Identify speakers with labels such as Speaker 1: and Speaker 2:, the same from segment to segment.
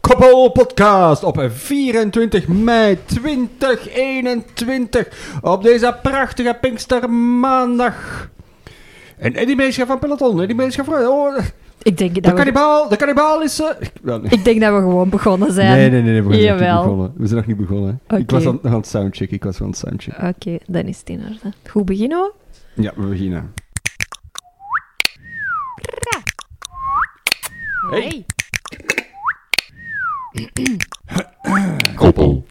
Speaker 1: Koppel Podcast op 24 mei 2021. Op deze prachtige Pinkstermaandag. En Eddie van Peloton. Eddie Meeschap van... Oh,
Speaker 2: Ik denk
Speaker 1: de
Speaker 2: dat, we,
Speaker 1: kannibaal, de kannibaal is... eh, ik- wel, nee.
Speaker 2: ik denk dat we gewoon begonnen zijn.
Speaker 1: Nee, nee, nee, nee, we zijn nog niet begonnen. We zijn nog niet begonnen. Ik was aan, aan het soundchecken, ik was aan het soundchecken.
Speaker 2: Oké, dan is het in orde. Goed beginnen we?
Speaker 1: Ja, we beginnen. Hey.
Speaker 3: Koppel.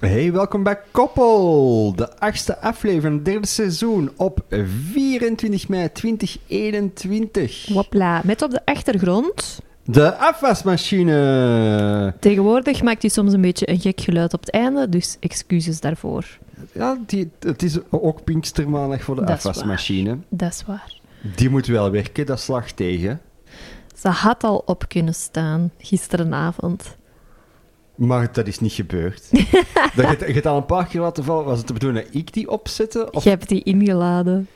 Speaker 1: Hey, welkom bij Koppel, de achtste aflevering derde seizoen op 24 mei 2021.
Speaker 2: Wopla. Met op de achtergrond.
Speaker 1: De afwasmachine.
Speaker 2: Tegenwoordig maakt hij soms een beetje een gek geluid op het einde, dus excuses daarvoor.
Speaker 1: Ja, die, het is ook Pinkstermaandag voor de
Speaker 2: Dat is
Speaker 1: afwasmachine.
Speaker 2: Dat is waar.
Speaker 1: Die moet wel werken, dat slag tegen.
Speaker 2: Ze had al op kunnen staan gisterenavond.
Speaker 1: Maar dat is niet gebeurd. dat je, het- je het al een paar keer laten vallen. Was het de bedoeling dat ik die opzette? Of...
Speaker 2: Je hebt die ingeladen.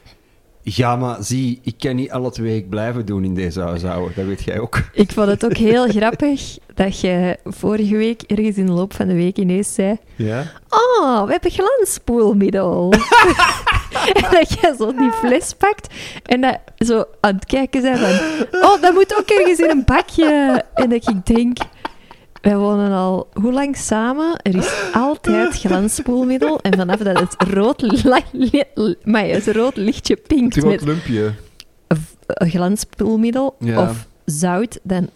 Speaker 1: Ja, maar zie, ik kan niet alle twee week blijven doen in deze huishouden. Dat weet jij ook.
Speaker 2: Ik vond het ook heel grappig dat je vorige week ergens in de loop van de week ineens zei...
Speaker 1: Ja?
Speaker 2: Oh, we hebben glanspoelmiddel. en dat je zo die fles pakt en dat zo aan het kijken zijn van... Oh, dat moet ook ergens in een bakje. En dat ik denk... Wij wonen al hoe lang samen? Er is altijd glanspoelmiddel. En vanaf dat het rood, maar het rood lichtje pinkt met
Speaker 1: lumpje.
Speaker 2: glanspoelmiddel
Speaker 1: Ja.
Speaker 2: of zout, dan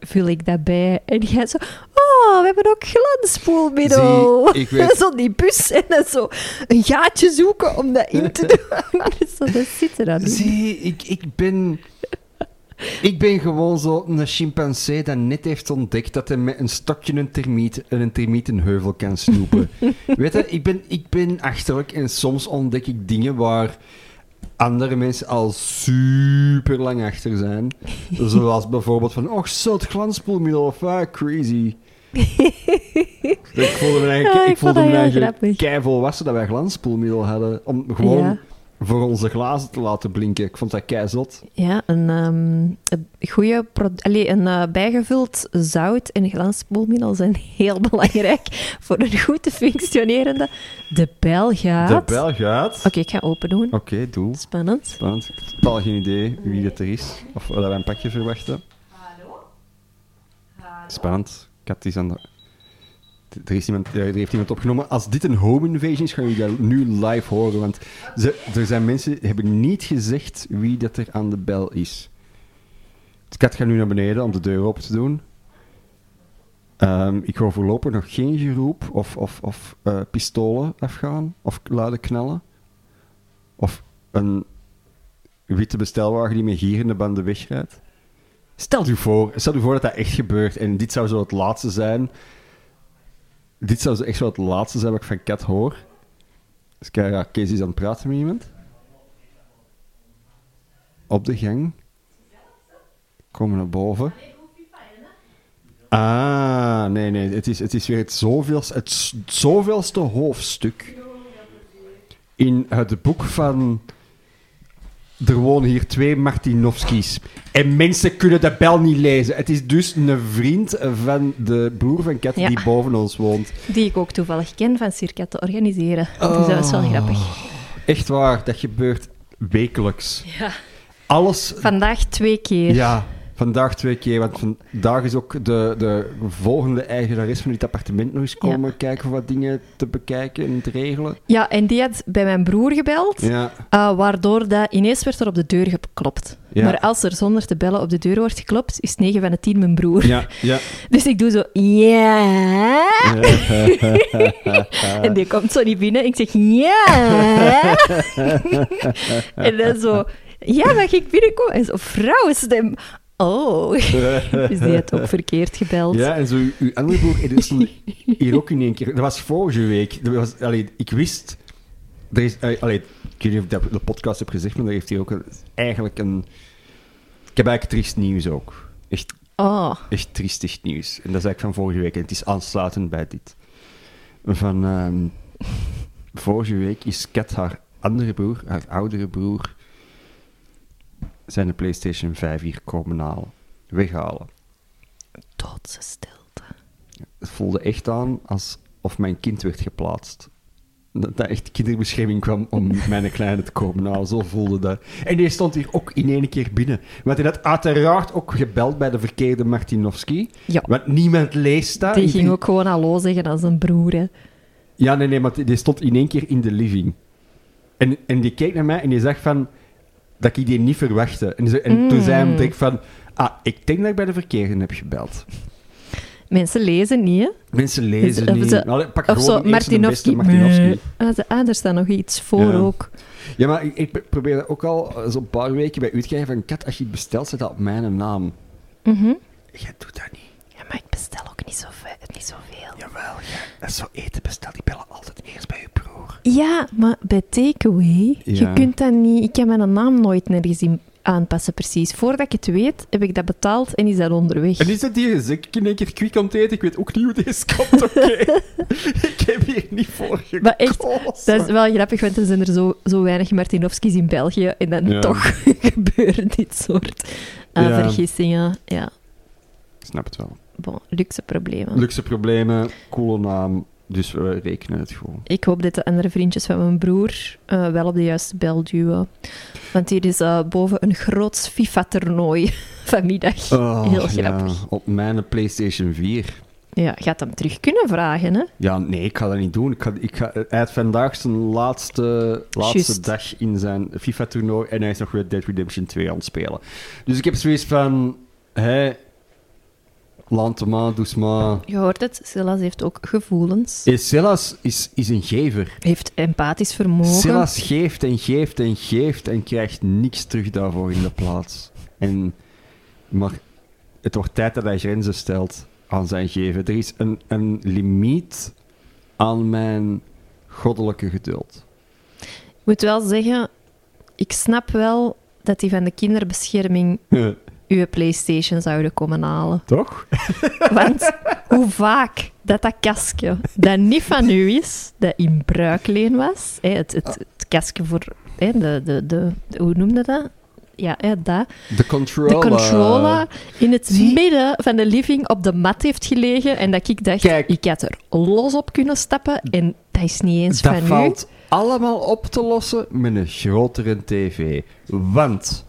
Speaker 2: vul ik dat bij. En jij zo, oh, we hebben ook glanspoelmiddel.
Speaker 1: Zie, ik weet-
Speaker 2: zo die bus en dan zo een gaatje zoeken om dat in te doen. zo, dat zit er dan.
Speaker 1: Zie, ik, ik ben... Ik ben gewoon zo een chimpansee dat net heeft ontdekt dat hij met een stokje een termiet, een termietenheuvel kan snoepen. Weet je, ik ben, ik ben achterlijk en soms ontdek ik dingen waar andere mensen al super lang achter zijn. Zoals bijvoorbeeld van, oh, zout glanspoelmiddel of ah, crazy. ik voelde me eigenlijk,
Speaker 2: Ja, ik
Speaker 1: ik voelde
Speaker 2: dat
Speaker 1: me eigenlijk dat wij glanspoelmiddel hadden. Om gewoon
Speaker 2: Ja.
Speaker 1: Voor onze glazen te laten blinken. Ik vond dat keizot.
Speaker 2: Ja, een, ehm, een, goede Allee, een eh, bijgevuld zout en glanspoelmiddel zijn heel belangrijk voor een goed functionerende de belgaat.
Speaker 1: De bel gaat.
Speaker 2: Oké, ik ga open doen.
Speaker 1: Oké, doe.
Speaker 2: Spannend.
Speaker 1: Spannend. Ik heb totaal geen idee wie het er is. Of dat wij een pakje verwachten. Spannend. Kat is aan de... Er, is iemand, er heeft iemand opgenomen. Als dit een home invasion is, gaan jullie dat nu live horen. Want ze, er zijn mensen die hebben niet gezegd wie dat er aan de bel is. De kat gaat nu naar beneden om de deur open te doen. Ehm, ik hoor voorlopig nog geen geroep of, of, of eh, pistolen afgaan of luide knallen. Of een witte bestelwagen die met gierende banden wegrijdt. Stel u voor, stel u voor dat dat echt gebeurt en dit zou zo het laatste zijn. Dit zou zo echt zo het laatste zijn wat ik van Kat hoor. Dus kijk, ja, Kees is aan het praten met iemand. Op de gang. Komen naar boven. Ah, nee, nee. Het is, het is weer het, zoveelste hoofdstuk in het boek van... Er wonen hier twee Martinovskis. En mensen kunnen de bel niet lezen. Het is dus een vriend van de broer van Kat
Speaker 2: Ja.
Speaker 1: die boven ons woont.
Speaker 2: Die ik ook toevallig ken van Circa te organiseren. Dus dat is wel
Speaker 1: Oh.
Speaker 2: grappig.
Speaker 1: Echt waar, dat gebeurt wekelijks.
Speaker 2: Ja.
Speaker 1: Alles...
Speaker 2: Vandaag twee keer.
Speaker 1: Ja, vandaag twee keer. Want vandaag is ook de, de volgende eigenares van dit appartement nog eens komen kijken voor wat dingen te bekijken en te regelen.
Speaker 2: Ja, en die had bij mijn broer gebeld,
Speaker 1: Ja,
Speaker 2: eh, waardoor dat ineens werd er op de deur geklopt.
Speaker 1: Ja.
Speaker 2: Maar als er zonder te bellen op de deur wordt geklopt, is 9 van de 10 mijn broer.
Speaker 1: ja, ja.
Speaker 2: Dus ik doe zo, ja. En die komt zo niet binnen. Ik zeg, ja. en dan zo, ja, mag ik binnenkomen? En zo, vrouwenstem. Oh. dus die had ook verkeerd gebeld.
Speaker 1: Ja, en zo uw, uw andere broer, er is hier ook in één keer. Dat was vorige week. Dat was, allee, ik wist. Er is, eh, allee, ik weet niet of ik dat de podcast heb gezegd, maar er heeft hier ook een- eigenlijk een. Ik heb eigenlijk triest nieuws ook. Echt,
Speaker 2: Oh,
Speaker 1: echt triestig nieuws. En dat is eigenlijk van vorige week. En het is aansluitend bij dit. Van ehm, vorige week is Kat haar andere broer, haar oudere broer, zijn de PlayStation 5 hier komen halen. Weghalen.
Speaker 2: Doodse stilte.
Speaker 1: Het voelde echt aan alsof mijn kind werd geplaatst. Dat, dat echt kinderbescherming kwam om mijn kleine te komen halen. Zo voelde dat. En die stond hier ook in één keer binnen. Want hij had uiteraard ook gebeld bij de verkeerde Martinovski.
Speaker 2: Ja.
Speaker 1: Want niemand leest dat.
Speaker 2: Die ging ook gewoon hallo zeggen aan zijn broer. Hè.
Speaker 1: Ja, nee, nee, maar die die stond in één keer in de living. En, en die keek naar mij en die zag van... Dat ik die niet verwachtte. En, ze- en toen
Speaker 2: Mm.
Speaker 1: zei hij direct van... Ah, ik denk dat ik bij de verkeerde heb gebeld.
Speaker 2: Mensen lezen niet, hè?
Speaker 1: Mensen lezen niet.
Speaker 2: ze-
Speaker 1: Allee, pak
Speaker 2: Of
Speaker 1: gewoon
Speaker 2: zo, Martinovski.
Speaker 1: Martinovski.
Speaker 2: Ah, ze- ah, er staat nog iets voor
Speaker 1: Ja.
Speaker 2: ook.
Speaker 1: Ja, maar ik, ik probeer dat ook al eh, zo'n paar weken bij u te krijgen van... Kat, als je het bestelt, zet dat op mijn naam.
Speaker 2: Mhm.
Speaker 1: Jij doet dat niet.
Speaker 2: Ja, maar ik bestel ook niet, zo niet zoveel.
Speaker 1: Jawel, ja. Dat is zo eten besteld. Die bellen altijd eerst bij broer.
Speaker 2: Ja, maar bij takeaway, je
Speaker 1: Ja.
Speaker 2: kunt dat niet... Ik kan mijn naam nooit nergens in aanpassen, precies. Voordat ik het weet, heb ik dat betaald en is dat onderweg.
Speaker 1: En is dat hier gezegd? Ik in één keer eten. Ik weet ook niet hoe deze komt, oké? ik heb hier niet voor gekozen.
Speaker 2: Maar echt, Dat is wel grappig, want er zijn er zo, zo weinig Martinovskis in België en dan
Speaker 1: Ja.
Speaker 2: toch gebeuren dit soort
Speaker 1: Ja.
Speaker 2: vergissingen. Ja,
Speaker 1: Ik snap het wel.
Speaker 2: bon, luxe problemen.
Speaker 1: Luxe problemen, coole naam. Dus we rekenen het gewoon.
Speaker 2: Ik hoop dat de andere vriendjes van mijn broer eh, wel op de juiste bel duwen. Want hier is eh, boven een groot FIFA-toernooi vanmiddag.
Speaker 1: Oh,
Speaker 2: Heel
Speaker 1: ja,
Speaker 2: grappig.
Speaker 1: op mijn PlayStation 4.
Speaker 2: Ja, gaat hem terug kunnen vragen, hè?
Speaker 1: Ja, nee, ik ga dat niet doen. Ik ga, ik ga, hij had vandaag zijn laatste, laatste dag in zijn FIFA-toernooi en hij is nog Red Dead Redemption 2 aan het spelen. Dus ik heb zoiets van... Hé, lande maar, doe maar.
Speaker 2: Je hoort het, Silas heeft ook gevoelens.
Speaker 1: Eh, Silas is, is een gever.
Speaker 2: Heeft empathisch vermogen.
Speaker 1: Silas geeft en geeft en geeft en krijgt niks terug daarvoor in de plaats. En, maar het wordt tijd dat hij grenzen stelt aan zijn geven. Er is een, een limiet aan mijn goddelijke geduld.
Speaker 2: Ik moet wel zeggen, ik snap wel dat die van de kinderbescherming uw PlayStation zouden komen halen.
Speaker 1: Toch?
Speaker 2: Want hoe vaak dat dat kastje dat niet van u is, dat in bruikleen was, hè, het, het, het kastje voor, hè, de, de, de, de- hoe noemde dat? Ja, hè, dat.
Speaker 1: De controller.
Speaker 2: De controller in het
Speaker 1: Zie-
Speaker 2: midden van de living op de mat heeft gelegen en dat ik dacht,
Speaker 1: Kijk.
Speaker 2: ik had er los op kunnen stappen en dat is niet eens
Speaker 1: Dat
Speaker 2: van
Speaker 1: valt allemaal op te lossen met een grotere tv. Want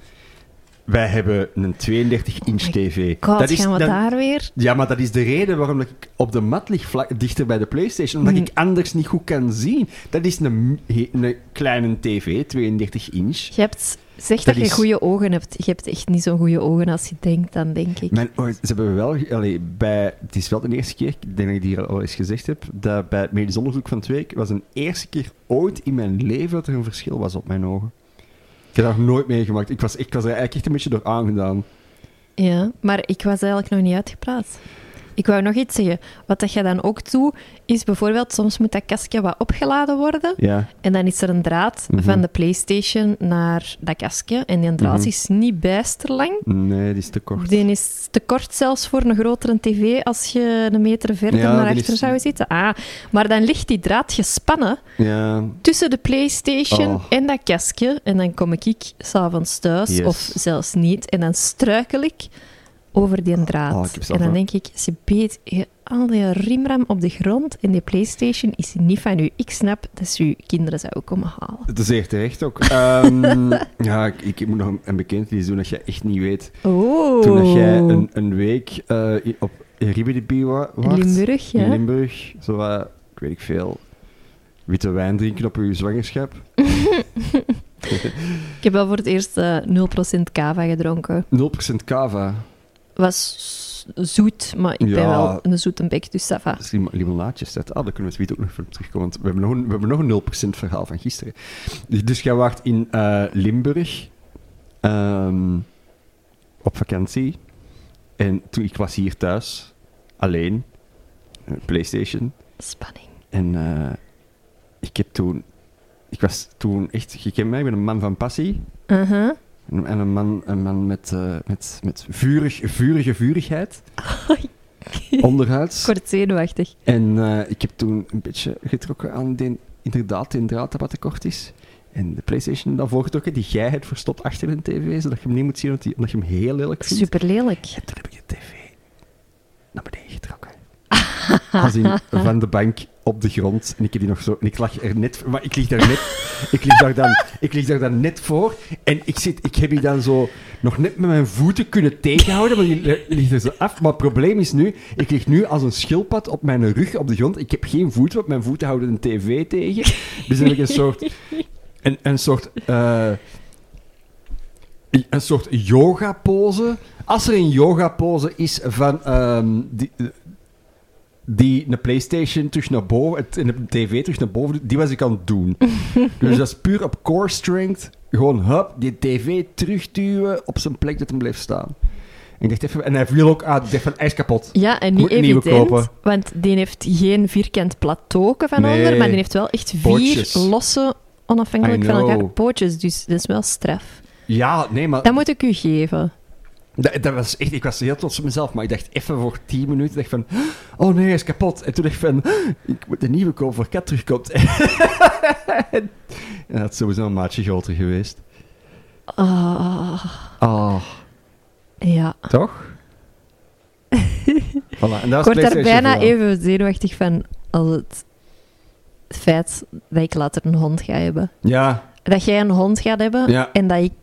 Speaker 1: wij hebben een 32-inch tv.
Speaker 2: God,
Speaker 1: dat is,
Speaker 2: gaan we
Speaker 1: dat-
Speaker 2: daar weer?
Speaker 1: Ja, maar dat is de reden waarom ik op de mat lig, vlak, dichter bij de PlayStation. Omdat
Speaker 2: Mm.
Speaker 1: ik anders niet goed kan zien. Dat is een, een kleine tv, 32 inch.
Speaker 2: Je hebt, zeg dat,
Speaker 1: Dat
Speaker 2: je goede ogen hebt. Je hebt echt niet zo'n goede ogen als je denkt, dan denk ik.
Speaker 1: Mijn, ze hebben wel... Allee, bij, het is wel de eerste keer, ik denk dat ik die al eens gezegd heb, dat bij het medisch onderzoek van twee was een eerste keer ooit in mijn leven dat er een verschil was op mijn ogen. Ik heb dat nog nooit meegemaakt. Ik was, ik was er eigenlijk echt een beetje door aangedaan.
Speaker 2: Ja, maar ik was eigenlijk nog niet uitgepraat. Ik wou nog iets zeggen. Wat dat je dan ook doet, is bijvoorbeeld, soms moet dat kastje wat opgeladen worden.
Speaker 1: Ja.
Speaker 2: En dan is er een draad
Speaker 1: Mhm.
Speaker 2: van de PlayStation naar dat kastje. En die draad
Speaker 1: Mhm.
Speaker 2: is niet bijster lang.
Speaker 1: Nee, die is te kort.
Speaker 2: Die is te kort zelfs voor een grotere tv als je een meter verder
Speaker 1: Ja,
Speaker 2: naar achter
Speaker 1: is-
Speaker 2: zou zitten. Ah, maar dan ligt die draad gespannen
Speaker 1: Ja.
Speaker 2: tussen de PlayStation
Speaker 1: Oh.
Speaker 2: en dat kastje. En dan kom ik s'avonds thuis,
Speaker 1: Yes.
Speaker 2: of zelfs niet. En dan struikel ik over die draad.
Speaker 1: Oh, ik heb
Speaker 2: en dan
Speaker 1: wel-
Speaker 2: denk ik, ze beet je al die rimram op de grond en die PlayStation is niet van u. Ik snap dat ze uw kinderen zouden komen halen.
Speaker 1: Het is echt terecht ook. Ehm, ja, ik, ik moet nog een, bekentenis doen dat jij echt niet weet.
Speaker 2: Oh.
Speaker 1: Toen dat jij een, een week eh, in- op wa was.
Speaker 2: Limburg, ja.
Speaker 1: In Limburg. Zo ik weet ik veel, witte wijn drinken op uw zwangerschap.
Speaker 2: Ik heb wel voor het eerst eh 0% cava gedronken.
Speaker 1: 0% cava.
Speaker 2: Was zoet, maar ik ben wel een zoete bek, dus va.
Speaker 1: Dat is lim limonaadjes. Dat, ah, daar kunnen we het ook nog voor terugkomen. Want we hebben nog een, we hebben nog een 0% verhaal van gisteren. Dus, dus jij waart in eh, Limburg ehm, op vakantie. En toen ik was hier thuis, alleen, eh, PlayStation.
Speaker 2: Spanning.
Speaker 1: En eh, ik heb toen... Ik was toen echt... Je kent mij, ik ben een man van passie.
Speaker 2: Uh-huh.
Speaker 1: En een man, een man met, eh, met, met vurig, vurige vurigheid. Onderhuids.
Speaker 2: Kort zenuwachtig.
Speaker 1: En eh, ik heb toen een beetje getrokken aan die, inderdaad, die draad dat wat te kort is. En de PlayStation daarvoor getrokken, die jij hebt verstopt achter een tv, zodat je hem niet moet zien, omdat, je hem heel lelijk vindt.
Speaker 2: Super lelijk.
Speaker 1: En toen heb ik de tv als in van de bank op de grond. En ik heb die nog zo... Ik lag er net... Maar ik lig daar net... ik, lig daar dan, ik lig daar dan net voor. En ik, zit, ik heb die dan zo nog net met mijn voeten kunnen tegenhouden. Maar die li- ligt er zo af. Maar het probleem is nu... Ik lig nu als een schildpad op mijn rug op de grond. Ik heb geen voeten, want mijn voeten houden een tv tegen. Dus heb ik een soort... Een, soort... eh, een soort yoga-pose. Als er een yoga-pose is van ehm, die, die een PlayStation terug naar boven het- en een TV terug naar boven, die was ik aan het doen. dus dat is puur op core strength. Gewoon, hup, die TV terugduwen op zijn plek dat hem blijft staan. En, ik dacht even, en hij viel ook uit. Ik dacht van, hij is kapot.
Speaker 2: Ja, en niet
Speaker 1: een nieuwe
Speaker 2: evident,
Speaker 1: kopen.
Speaker 2: want die heeft geen vierkant plateau van
Speaker 1: Nee.
Speaker 2: onder, maar die heeft wel echt vier
Speaker 1: Pootjes.
Speaker 2: losse, onafhankelijk van elkaar pootjes. Dus dat is wel straf.
Speaker 1: Ja, nee, maar
Speaker 2: Dat moet ik u geven.
Speaker 1: Dat, dat was echt, ik was heel trots op mezelf. Maar ik dacht even voor 10 minuten, dacht van, oh nee, hij is kapot. En toen dacht ik van, ik moet een nieuwe kopen voor Kat terugkomt. en dat is sowieso een maatje groter geweest.
Speaker 2: Ah,
Speaker 1: Oh,
Speaker 2: ja.
Speaker 1: toch? voilà, en dat
Speaker 2: Ik word daar bijna even zenuwachtig van als het feit dat ik later een hond ga hebben.
Speaker 1: Ja,
Speaker 2: Dat jij een hond gaat hebben
Speaker 1: Ja.
Speaker 2: en dat ik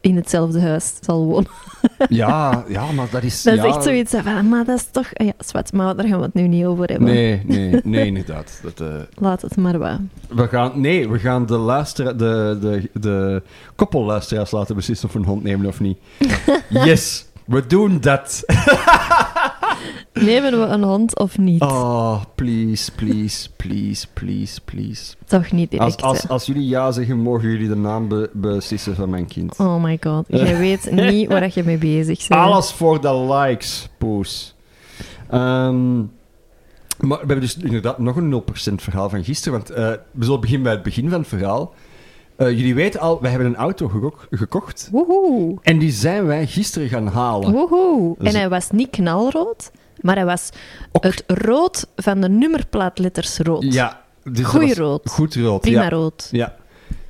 Speaker 2: in hetzelfde huis zal wonen.
Speaker 1: ja, ja, maar dat is...
Speaker 2: Dat
Speaker 1: ja,
Speaker 2: is echt zoiets van, maar dat is toch... Ja, zwart, maar daar gaan we het nu niet over hebben.
Speaker 1: Nee, nee, nee, inderdaad. Dat, eh,
Speaker 2: Laat het maar wat.
Speaker 1: we gaan, nee, we gaan de, luistera- de, de, de koppelluisteraars laten beslissen of we een hond nemen of niet. Yes, we doen dat.
Speaker 2: Nemen we een hond of niet?
Speaker 1: Oh, please, please, please, please, please.
Speaker 2: Toch niet direct.
Speaker 1: Als, als,
Speaker 2: hè.
Speaker 1: als jullie ja zeggen, mogen jullie de naam be- beslissen van mijn kind.
Speaker 2: Oh my god. Jij weet niet waar je mee bezig bent.
Speaker 1: Alles voor de likes, poes. Ehm, maar we hebben dus inderdaad nog een 0% verhaal van gisteren. Want eh, we zullen beginnen bij het begin van het verhaal. Eh, jullie weten al, wij hebben een auto geko- gekocht.
Speaker 2: Woehoe.
Speaker 1: En die zijn wij gisteren gaan halen.
Speaker 2: Woehoe.
Speaker 1: Dus-
Speaker 2: En hij was niet knalrood, maar hij was
Speaker 1: Ook-
Speaker 2: het rood van de nummerplaatletters rood.
Speaker 1: Ja. Dus
Speaker 2: Goeie rood.
Speaker 1: Goed rood,
Speaker 2: Prima
Speaker 1: ja.
Speaker 2: rood.
Speaker 1: ja.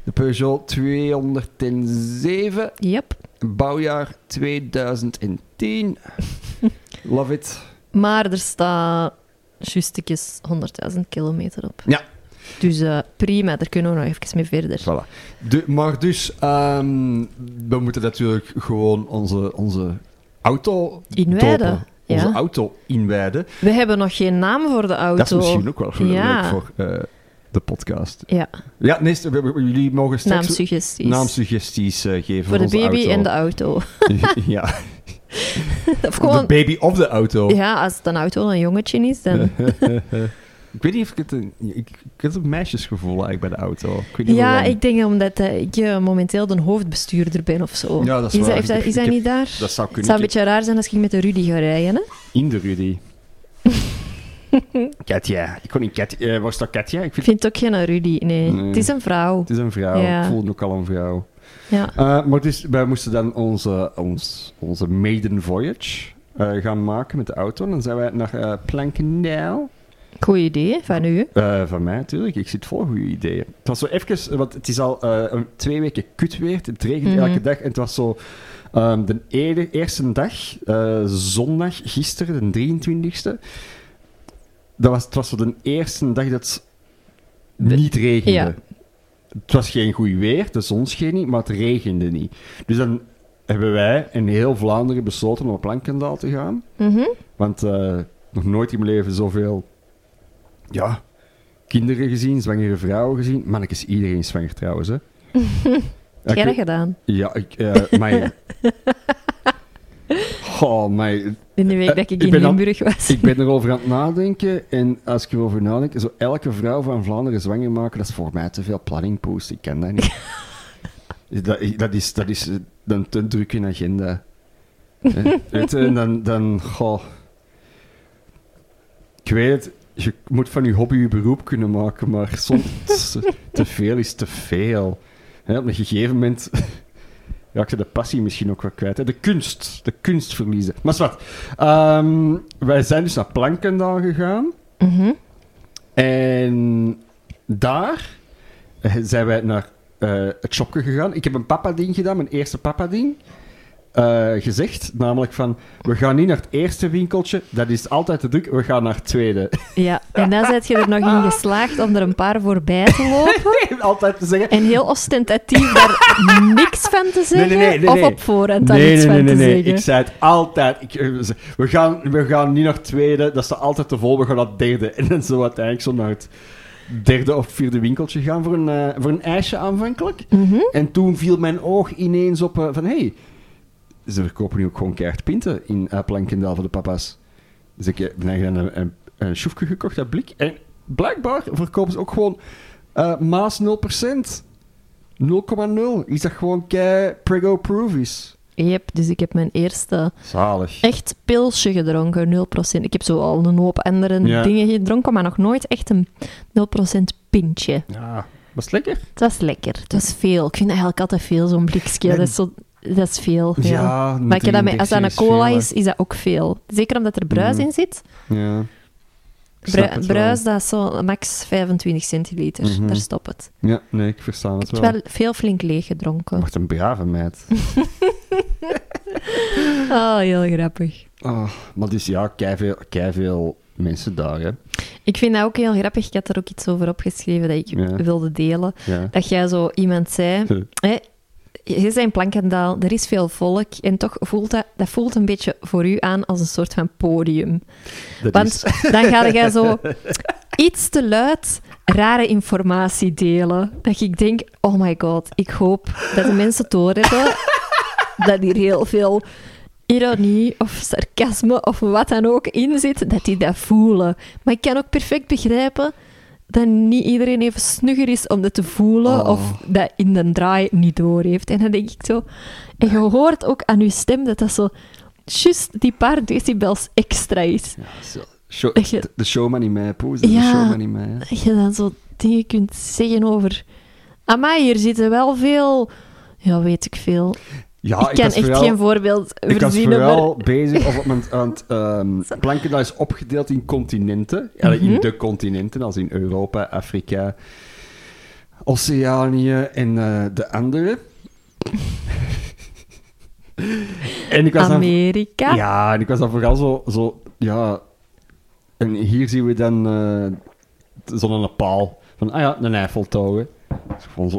Speaker 1: De Peugeot 207,
Speaker 2: Yep.
Speaker 1: bouwjaar 2010. Love it.
Speaker 2: Maar er staat justekjes 100.000 kilometer op.
Speaker 1: Ja.
Speaker 2: Dus eh, prima, daar kunnen we nog even mee verder.
Speaker 1: Voilà. De, maar dus, ehm, we moeten natuurlijk gewoon onze, onze auto
Speaker 2: Inwijden.
Speaker 1: Onze
Speaker 2: ja.
Speaker 1: auto inwijden.
Speaker 2: We hebben nog geen naam voor de auto.
Speaker 1: Dat is misschien ook wel voor-
Speaker 2: Ja.
Speaker 1: leuk voor eh, de podcast.
Speaker 2: Ja,
Speaker 1: Ja, nee, jullie mogen straks
Speaker 2: naamsuggesties.
Speaker 1: naamsuggesties eh, geven
Speaker 2: voor de
Speaker 1: onze
Speaker 2: baby
Speaker 1: auto.
Speaker 2: en de auto.
Speaker 1: ja,
Speaker 2: of
Speaker 1: de
Speaker 2: gewoon,
Speaker 1: baby of de auto.
Speaker 2: ja, als het een auto een jongetje is, dan...
Speaker 1: ik weet niet of ik het... Een, ik, ik heb een meisjesgevoel eigenlijk bij de auto. Ik weet niet
Speaker 2: Ja,
Speaker 1: waarom.
Speaker 2: ik denk omdat eh, ik eh, momenteel de hoofdbestuurder ben of zo.
Speaker 1: Ja, dat is waar.
Speaker 2: dat, is
Speaker 1: heb-
Speaker 2: niet daar?
Speaker 1: Dat zou
Speaker 2: Het
Speaker 1: kunnen.
Speaker 2: zou een beetje raar zijn als ik met de Rudy ga rijden, hè?
Speaker 1: In de Rudy. Katja. Ik kon niet Katja... eh, was dat Katja? Ik vind...
Speaker 2: vind het ook geen Rudy, nee.
Speaker 1: Nee.
Speaker 2: Het is een vrouw.
Speaker 1: Het is een vrouw.
Speaker 2: Ja.
Speaker 1: Ik voelde ook al een vrouw.
Speaker 2: Ja.
Speaker 1: Eh, maar dus, wij moesten dan onze, ons, onze maiden voyage eh, gaan maken met de auto. En dan zijn wij naar Plankendaal.
Speaker 2: Goed idee van u.
Speaker 1: Eh, van mij natuurlijk. Ik zit vol goede ideeën. Het was zo even, want het is al eh, twee weken kut weer. Het regent
Speaker 2: Mhm.
Speaker 1: elke dag. En het was zo ehm, de eerste dag, eh, zondag, gisteren, de 23e. Dat was, het was zo de eerste dag dat het niet regende.
Speaker 2: Ja.
Speaker 1: Het was geen goed weer, de zon scheen niet, maar het regende niet. Dus dan hebben wij en heel Vlaanderen besloten om op Plankendaal te gaan.
Speaker 2: Mhm.
Speaker 1: Want nog nooit in mijn leven zoveel ja, kinderen gezien, zwangere vrouwen gezien. Mannetjes, iedereen is zwanger trouwens. Hè.
Speaker 2: Heb jij dat gedaan?
Speaker 1: Ja, ik, eh maar... Oh, maar
Speaker 2: In de week
Speaker 1: Eh,
Speaker 2: dat ik
Speaker 1: ik
Speaker 2: in
Speaker 1: al-
Speaker 2: Limburg was.
Speaker 1: ik ben erover aan het nadenken. En als ik erover nadenk, zo elke vrouw van Vlaanderen zwanger maken, dat is voor mij te veel planningpost. Ik ken dat niet. dat, dat is, dat is eh, een te drukke agenda. Eh, Weet je, en dan, dan, goh. Ik weet het, je moet van je hobby je beroep kunnen maken, maar soms te veel is te veel. Hè, op een gegeven moment raak je de passie misschien ook wel kwijt. De kunst, de kunst verliezen. Maar wat, Ehm, wij zijn dus naar Plankendaal gegaan.
Speaker 2: Mhm.
Speaker 1: En daar eh, zijn wij naar eh, het shopje gegaan. Ik heb een papa-ding gedaan, mijn eerste papa-ding. Eh, gezegd. Namelijk van, we gaan niet naar het eerste winkeltje. Dat is altijd te druk. We gaan naar het tweede.
Speaker 2: Ja, en dan zet je er nog in geslaagd om er een paar voorbij te lopen.
Speaker 1: altijd te zeggen...
Speaker 2: En heel ostentatief daar niks van te zeggen.
Speaker 1: Nee, nee, nee, nee,
Speaker 2: of op voorhand daar
Speaker 1: nee,
Speaker 2: van
Speaker 1: nee,
Speaker 2: te
Speaker 1: nee.
Speaker 2: zeggen.
Speaker 1: Ik zei het altijd. Ik, eh, we, gaan, we gaan niet naar het tweede. Dat staat altijd te vol. We gaan naar het derde. En dan zo uiteindelijk zo naar het derde of vierde winkeltje gaan voor een, eh, voor een ijsje aanvankelijk.
Speaker 2: Mhm.
Speaker 1: En toen viel mijn oog ineens op van... Hey, ze verkopen nu ook gewoon keihard pinten in uh, Plankendaal voor de papa's. Dus ik eh, ben eigenlijk een, een, een schoefje gekocht uit blik. En blijkbaar verkopen ze ook gewoon eh, Maas 0%. 0,0. Is dat gewoon kei prego-proof is.
Speaker 2: Yep, dus ik heb mijn eerste
Speaker 1: Zalig.
Speaker 2: echt pilsje gedronken, 0%. Ik heb zo al een hoop andere
Speaker 1: Ja.
Speaker 2: dingen gedronken, maar nog nooit echt een 0% pintje.
Speaker 1: Ja, was het lekker?
Speaker 2: Het was lekker. Het was veel. Ik vind eigenlijk altijd veel, zo'n blikje. Dat is, zo, dat is veel. Ja.
Speaker 1: Ja,
Speaker 2: Maar dat als dat een
Speaker 1: 33
Speaker 2: cola
Speaker 1: veel,
Speaker 2: is, is dat ook veel. Zeker omdat er bruis
Speaker 1: Mhm.
Speaker 2: in zit.
Speaker 1: Ja.
Speaker 2: Bru-
Speaker 1: het wel.
Speaker 2: bruis, dat is zo max 25 centiliter.
Speaker 1: Mhm.
Speaker 2: Daar stopt het.
Speaker 1: Ja, nee, ik versta
Speaker 2: Ik
Speaker 1: het
Speaker 2: heb
Speaker 1: wel.
Speaker 2: wel veel flink leeg gedronken.
Speaker 1: Een brave meid.
Speaker 2: Oh, heel grappig.
Speaker 1: Oh, maar dus ja, keiveel, keiveel mensen daar, hè.
Speaker 2: Ik vind dat ook heel grappig. Ik had er ook iets over opgeschreven dat ik
Speaker 1: Ja.
Speaker 2: wilde delen.
Speaker 1: Ja.
Speaker 2: Dat jij zo iemand zei... hè, je in Plankendaal, er is veel volk en toch voelt dat, dat voelt een beetje voor u aan als een soort van podium.
Speaker 1: Dat
Speaker 2: Want
Speaker 1: is...
Speaker 2: dan ga jij zo iets te luid rare informatie delen. Dat ik denk, oh my god, ik hoop dat de mensen doorhebben dat hier heel veel ironie of sarcasme of wat dan ook in zit, dat die dat voelen. Maar ik kan ook perfect begrijpen dat niet iedereen even snugger is om dat te voelen
Speaker 1: Oh.
Speaker 2: of dat in de draai niet door heeft. En dan denk ik zo... En je hoort ook aan je stem dat dat zo... Juist die paar decibels extra is.
Speaker 1: Ja, zo. Show,
Speaker 2: je-
Speaker 1: de- de showman in mij, poes. De
Speaker 2: Ja.
Speaker 1: showman in mij.
Speaker 2: Dat je dan zo dingen kunt zeggen over... Amai, hier zitten wel veel... Ja, weet ik veel.
Speaker 1: Ja,
Speaker 2: ik kan
Speaker 1: was
Speaker 2: echt
Speaker 1: vooral-
Speaker 2: geen voorbeeld
Speaker 1: Ik was vooral
Speaker 2: maar...
Speaker 1: bezig op het moment aan het... ehm Plankendaal is opgedeeld in continenten.
Speaker 2: Mhm.
Speaker 1: In de continenten, als in Europa, Afrika, Oceanië en eh, de andere. en ik was dan...
Speaker 2: Amerika.
Speaker 1: Ja, en ik was dan vooral zo... zo ja, en hier zien we dan eh zo'n paal. Van, ah ja, een Eiffeltoren.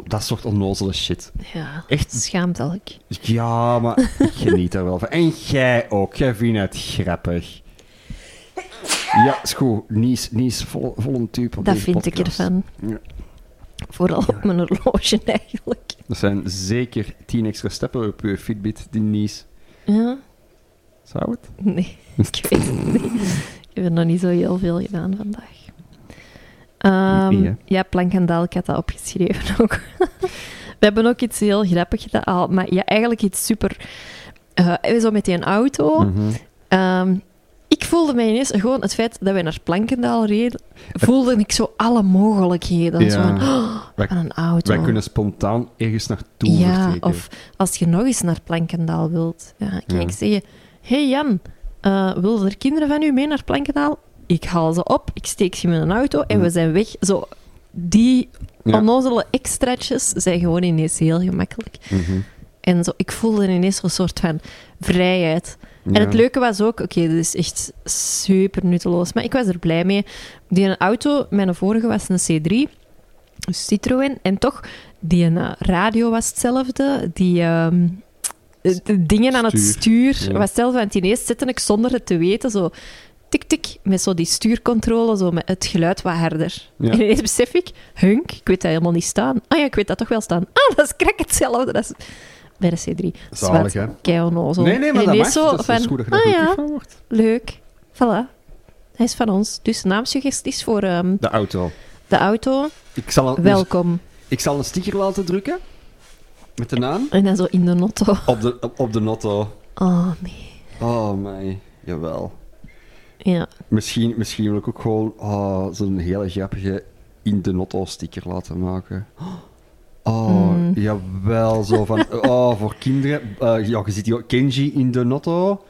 Speaker 1: Dat soort onnozele shit.
Speaker 2: Ja,
Speaker 1: Echt?
Speaker 2: schaamtelijk.
Speaker 1: Ja, maar ik geniet er wel van. En jij ook. Jij vindt het grappig. Ja, is goed. Nies, Nies vol, vol een type op
Speaker 2: Dat vind ik ervan.
Speaker 1: Ja.
Speaker 2: Vooral op mijn horloge, eigenlijk.
Speaker 1: Dat zijn zeker tien extra stappen op je Fitbit, die Nies.
Speaker 2: Ja?
Speaker 1: Zou het?
Speaker 2: Nee, ik weet het niet. Ik heb er nog niet zo heel veel gedaan vandaag. Ehm, ja, Plankendaal, ik had dat opgeschreven ook. We hebben ook iets heel grappigs gedaan, maar ja, eigenlijk iets super... eh, zo met die auto.
Speaker 1: Mhm.
Speaker 2: Ehm, ik voelde mij ineens, gewoon het feit dat wij naar Plankendaal reden, voelde ik zo alle mogelijkheden.
Speaker 1: Ja.
Speaker 2: Zo van, oh,
Speaker 1: Wij-
Speaker 2: van een auto.
Speaker 1: Wij kunnen spontaan ergens naartoe
Speaker 2: Ja,
Speaker 1: vertrekken.
Speaker 2: of als je nog eens naar Plankendaal wilt, ja, kan
Speaker 1: Ja.
Speaker 2: ik zeggen... hey Jan, eh willen er kinderen van u mee naar Plankendaal? Ik haal ze op, ik steek ze in mijn auto en
Speaker 1: Ja.
Speaker 2: we zijn weg. Zo, die
Speaker 1: Ja.
Speaker 2: onnozele extraatjes zijn gewoon ineens heel gemakkelijk.
Speaker 1: Mhm.
Speaker 2: En zo, ik voelde ineens een soort van vrijheid. En het leuke was ook, oké, dit is echt super nutteloos, maar ik was er blij mee. Die een auto, mijn vorige was een C3, een Citroën, en toch, die eh, radio was hetzelfde, die ehm, de, dingen aan het
Speaker 1: Stuur, ja.
Speaker 2: was hetzelfde. Want ineens zette ik zonder het te weten zo tik-tik, met zo die stuurcontrole, zo met het geluid wat harder.
Speaker 1: Ja.
Speaker 2: En ineens besef ik, hunk, ik weet dat helemaal niet staan. Ah ja, ik weet dat toch wel staan. Ah, dat is krak hetzelfde. Dat is bij de C3.
Speaker 1: Zalig, hè?
Speaker 2: Kei onnozel.
Speaker 1: Nee, nee, maar dat mag.
Speaker 2: zo
Speaker 1: dat is,
Speaker 2: van,
Speaker 1: is goed dat je
Speaker 2: ah ja,
Speaker 1: van wordt.
Speaker 2: leuk. Voilà. Hij is van ons. Dus naamsuggesties voor ehm,
Speaker 1: De auto.
Speaker 2: de auto.
Speaker 1: Ik zal, een,
Speaker 2: Welkom.
Speaker 1: ik zal een sticker laten drukken. Met de naam.
Speaker 2: En dan zo in de notto.
Speaker 1: Op de, op, op de notto.
Speaker 2: Oh, nee.
Speaker 1: Oh, my. Jawel.
Speaker 2: Ja.
Speaker 1: Misschien, misschien wil ik ook gewoon oh, zo'n hele grappige in de notto sticker laten maken. Oh,
Speaker 2: Mm.
Speaker 1: jawel. Zo van, oh, voor kinderen. Eh, ja, je ziet hier Kenji in de notto.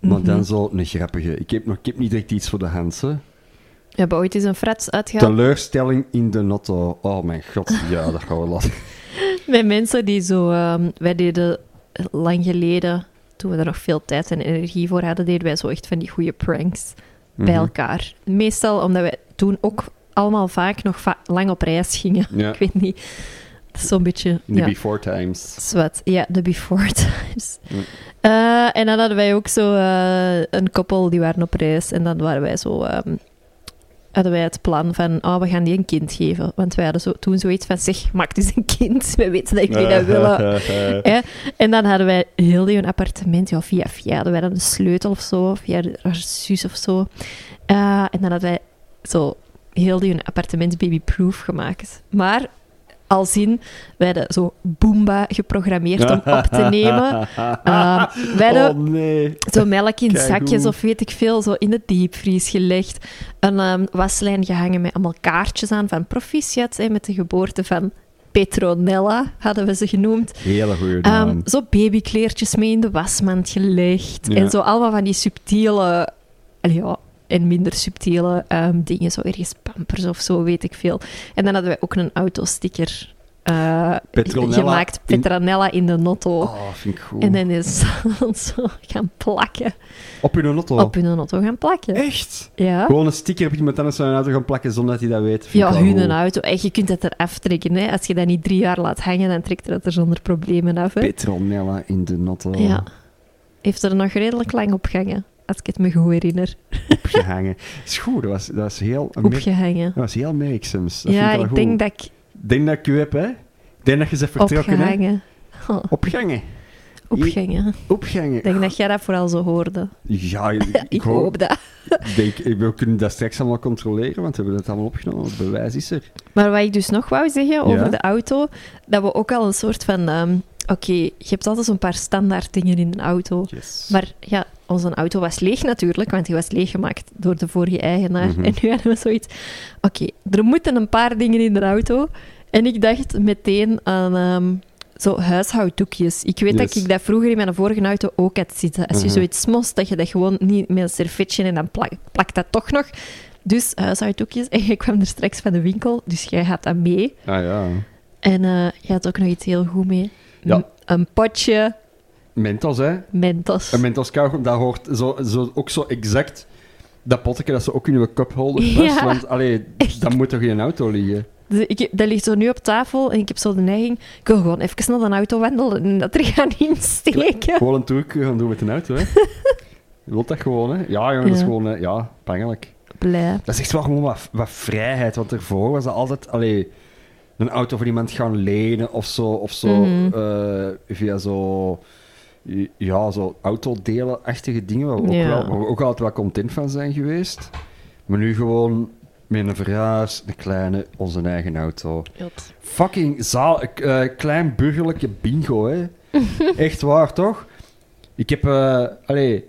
Speaker 1: Maar
Speaker 2: Mhm.
Speaker 1: dan zo een grappige. Ik heb, nog, ik heb niet direct iets voor de hand, hè.
Speaker 2: We hebben ooit eens een frats uitgehaald
Speaker 1: Teleurstelling in de notto. Oh mijn god, ja, dat gaan we laten.
Speaker 2: met mensen die zo... ehm, wij deden lang geleden, toen we er nog veel tijd en energie voor hadden, deden wij zo echt van die goede pranks bij
Speaker 1: Mhm.
Speaker 2: elkaar. Meestal omdat wij toen ook allemaal vaak nog va- lang op reis gingen.
Speaker 1: Ja,
Speaker 2: Ik weet niet. Zo'n beetje...
Speaker 1: de
Speaker 2: ja.
Speaker 1: before times.
Speaker 2: Zwat, ja, de before times. Eh, en dan hadden wij ook zo eh, een koppel die waren op reis. En dan waren wij zo... ehm, hadden wij het plan van, oh, we gaan die een kind geven. Want wij hadden zo, toen zoiets van, zeg, maak dus een kind. We weten dat jullie dat willen. En dan hadden wij heel die hun appartement, ja, via via hadden wij dan een sleutel of zo, via haar zus of zo. Eh, en dan hadden wij zo heel die hun appartement babyproof gemaakt. Maar als in, wij hadden zo Boomba geprogrammeerd om op te nemen. Eh, wij hadden
Speaker 1: oh nee.
Speaker 2: zo melk in zakjes of weet ik veel, zo in de diepvries gelegd. Een ehm, waslijn gehangen met allemaal kaartjes aan van proficiat, hè, met de geboorte van Petronella, hadden we ze genoemd.
Speaker 1: Hele goede
Speaker 2: Ehm,
Speaker 1: naam.
Speaker 2: zo babykleertjes mee in de wasmand gelegd.
Speaker 1: Ja.
Speaker 2: En zo allemaal van die subtiele... Ja, en minder subtiele ehm, dingen. Zo ergens pampers of zo, weet ik veel. En dan hadden wij ook een autosticker
Speaker 1: Petronella
Speaker 2: gemaakt. Petronella in de notto.
Speaker 1: Oh, vind ik goed.
Speaker 2: En dan is zo gaan plakken.
Speaker 1: Op je auto?
Speaker 2: Op hun auto gaan plakken.
Speaker 1: Echt?
Speaker 2: Ja.
Speaker 1: Gewoon een sticker op iemand anders zijn auto gaan plakken zonder dat hij dat weet. Vind
Speaker 2: Ja, hun een auto. En je kunt het eraf trekken. Hè. Als je dat niet drie jaar laat hangen, dan trekt er het er zonder problemen af. Hè.
Speaker 1: Petronella in de auto.
Speaker 2: Ja. Heeft er nog redelijk lang op gehangen, als ik het me goed herinner.
Speaker 1: Opgehangen. is goed, dat was, dat was heel...
Speaker 2: Opgehangen.
Speaker 1: Dat was heel merkzaams. Dat
Speaker 2: Ja,
Speaker 1: vind ik,
Speaker 2: denk dat ik
Speaker 1: denk dat ik u heb, hè. Ik denk dat je ze vertrokken, hè.
Speaker 2: opgehangen. Oh,
Speaker 1: Opgangen.
Speaker 2: opgehangen.
Speaker 1: Opgangen.
Speaker 2: Ik denk dat jij dat vooral zo hoorde.
Speaker 1: Ja, ik,
Speaker 2: Ik,
Speaker 1: ik hoop...
Speaker 2: hoop dat.
Speaker 1: Denk, we kunnen dat straks allemaal controleren, want we hebben het allemaal opgenomen. Het bewijs is er.
Speaker 2: Maar wat ik dus nog wou zeggen over
Speaker 1: Ja?
Speaker 2: de auto, dat we ook al een soort van... ehm, Oké, je hebt altijd zo'n paar standaard dingen in een auto.
Speaker 1: Yes.
Speaker 2: Maar ja, onze auto was leeg natuurlijk, want die was leeggemaakt door de vorige eigenaar.
Speaker 1: Mhm.
Speaker 2: En nu hadden we zoiets... Oké, er moeten een paar dingen in de auto. En ik dacht meteen aan ehm, zo huishouddoekjes. Ik weet dat ik dat vroeger in mijn vorige auto ook had zitten. Als je
Speaker 1: Mhm.
Speaker 2: zoiets most, dat je dat gewoon niet met een servetje en dan plak, plakt dat toch nog. Dus huishouddoekjes. En jij kwam er straks van de winkel, dus jij had dat mee.
Speaker 1: Ah ja.
Speaker 2: En eh jij had ook nog iets heel goed mee.
Speaker 1: Ja.
Speaker 2: Een- potje
Speaker 1: Mentos, hè.
Speaker 2: Mentos.
Speaker 1: Een Mentos kauwgom, dat hoort zo, zo, ook zo exact... Dat potje dat ze ook in uw cupholder past.
Speaker 2: Ja.
Speaker 1: Want, allee, dat moet toch in een auto liggen?
Speaker 2: Ik, dat ligt zo nu op tafel en ik heb zo de neiging... Ik wil gewoon even naar de auto wandelen en dat er gaan insteken.
Speaker 1: Gewoon een tour gaan doen met een auto, hè. Je wilt dat gewoon, hè. Ja, jongen, dat is gewoon... eh, ja, pangelijk.
Speaker 2: Blij.
Speaker 1: Dat is echt wel gewoon wat, wat vrijheid. Want ervoor was dat altijd... Allee, een auto van iemand gaan lenen of zo. Of zo
Speaker 2: Mhm.
Speaker 1: eh, via zo... Ja, zo autodelen-achtige dingen. Waar we, ook wel, waar we ook altijd wel content van zijn geweest. Maar nu gewoon met een verhuis, een kleine, onze eigen auto. Fucking zaal, eh, klein burgerlijke bingo, hè. Echt waar, toch? Ik heb, allee,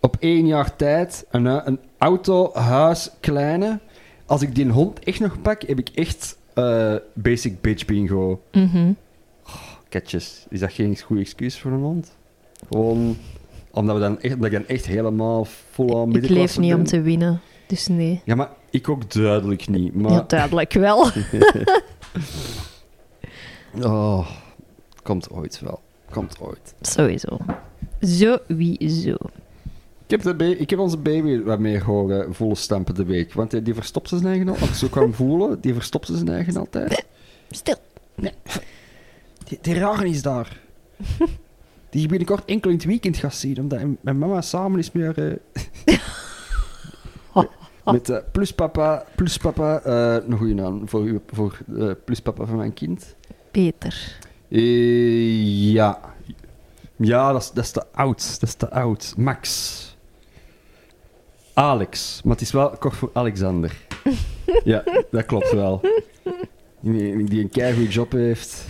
Speaker 1: op één jaar tijd een, een auto, huis, kleine. Als ik die hond echt nog pak, heb ik echt eh, basic bitch bingo.
Speaker 2: Mhm.
Speaker 1: Ketjes, is dat geen goed excuus voor een hond? Gewoon omdat, we dan echt, omdat ik dan echt helemaal vol aan
Speaker 2: Ik leef niet om te winnen, dus nee.
Speaker 1: Ja, maar ik ook duidelijk niet. Maar...
Speaker 2: Ja, duidelijk wel.
Speaker 1: Oh, komt ooit wel. Komt ooit.
Speaker 2: Sowieso. Sowieso.
Speaker 1: Ik heb, de ik heb onze baby wat meer horen volle stampen de week. Want eh, die verstopt zijn eigen al. Als ik zo kan voelen, die verstopt zijn eigen altijd.
Speaker 2: Stil.
Speaker 1: Die, die rare is daar. Die je binnenkort enkel in het weekend gaat zien. Omdat mijn mama samen is met haar... eh, met eh, pluspapa. Pluspapa. eh een goede naam voor, u- voor eh, pluspapa van mijn kind.
Speaker 2: Peter.
Speaker 1: Eh, ja. Ja, dat is, dat is te oud. Dat is te oud. Max. Alex. Maar het is wel kort voor Alexander. ja, dat klopt wel. Die, die een keigoede job heeft.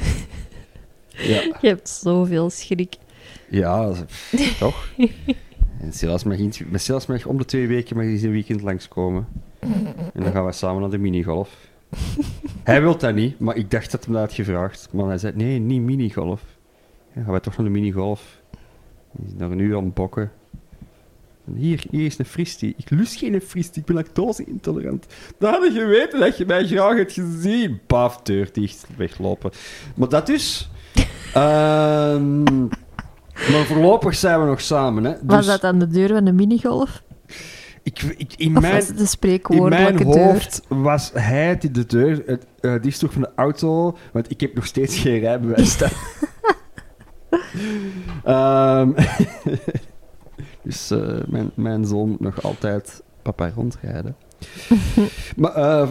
Speaker 1: Ja,
Speaker 2: Je hebt zoveel schrik.
Speaker 1: ja toch? En Silas mag, met Silas mag om de twee weken mag hij eens een weekend langskomen. En dan gaan we samen naar de minigolf. Hij wil dat niet, maar ik dacht dat hem dat had gevraagd. Maar hij zei, nee, niet minigolf. Ja, gaan we toch naar de minigolf. Hij is nog een uur aan het bokken. Hier, hier is een fristie. Ik lust geen fristie, ik ben lactose-intolerant. Dan had je geweten dat je mij graag hebt gezien. Paf, deur dicht, weglopen. Maar dat dus... Ehm Maar voorlopig zijn we nog samen, hè.
Speaker 2: Was
Speaker 1: Dus
Speaker 2: dat aan de deur van de minigolf?
Speaker 1: ik, ik, in
Speaker 2: Of
Speaker 1: mijn,
Speaker 2: was
Speaker 1: in mijn
Speaker 2: deur?
Speaker 1: hoofd was hij die de deur het dichtst droeg van de auto, want ik heb nog steeds geen rijbewijs staan. Dus eh, mijn, mijn zoon moet nog altijd papa rondrijden. maar eh,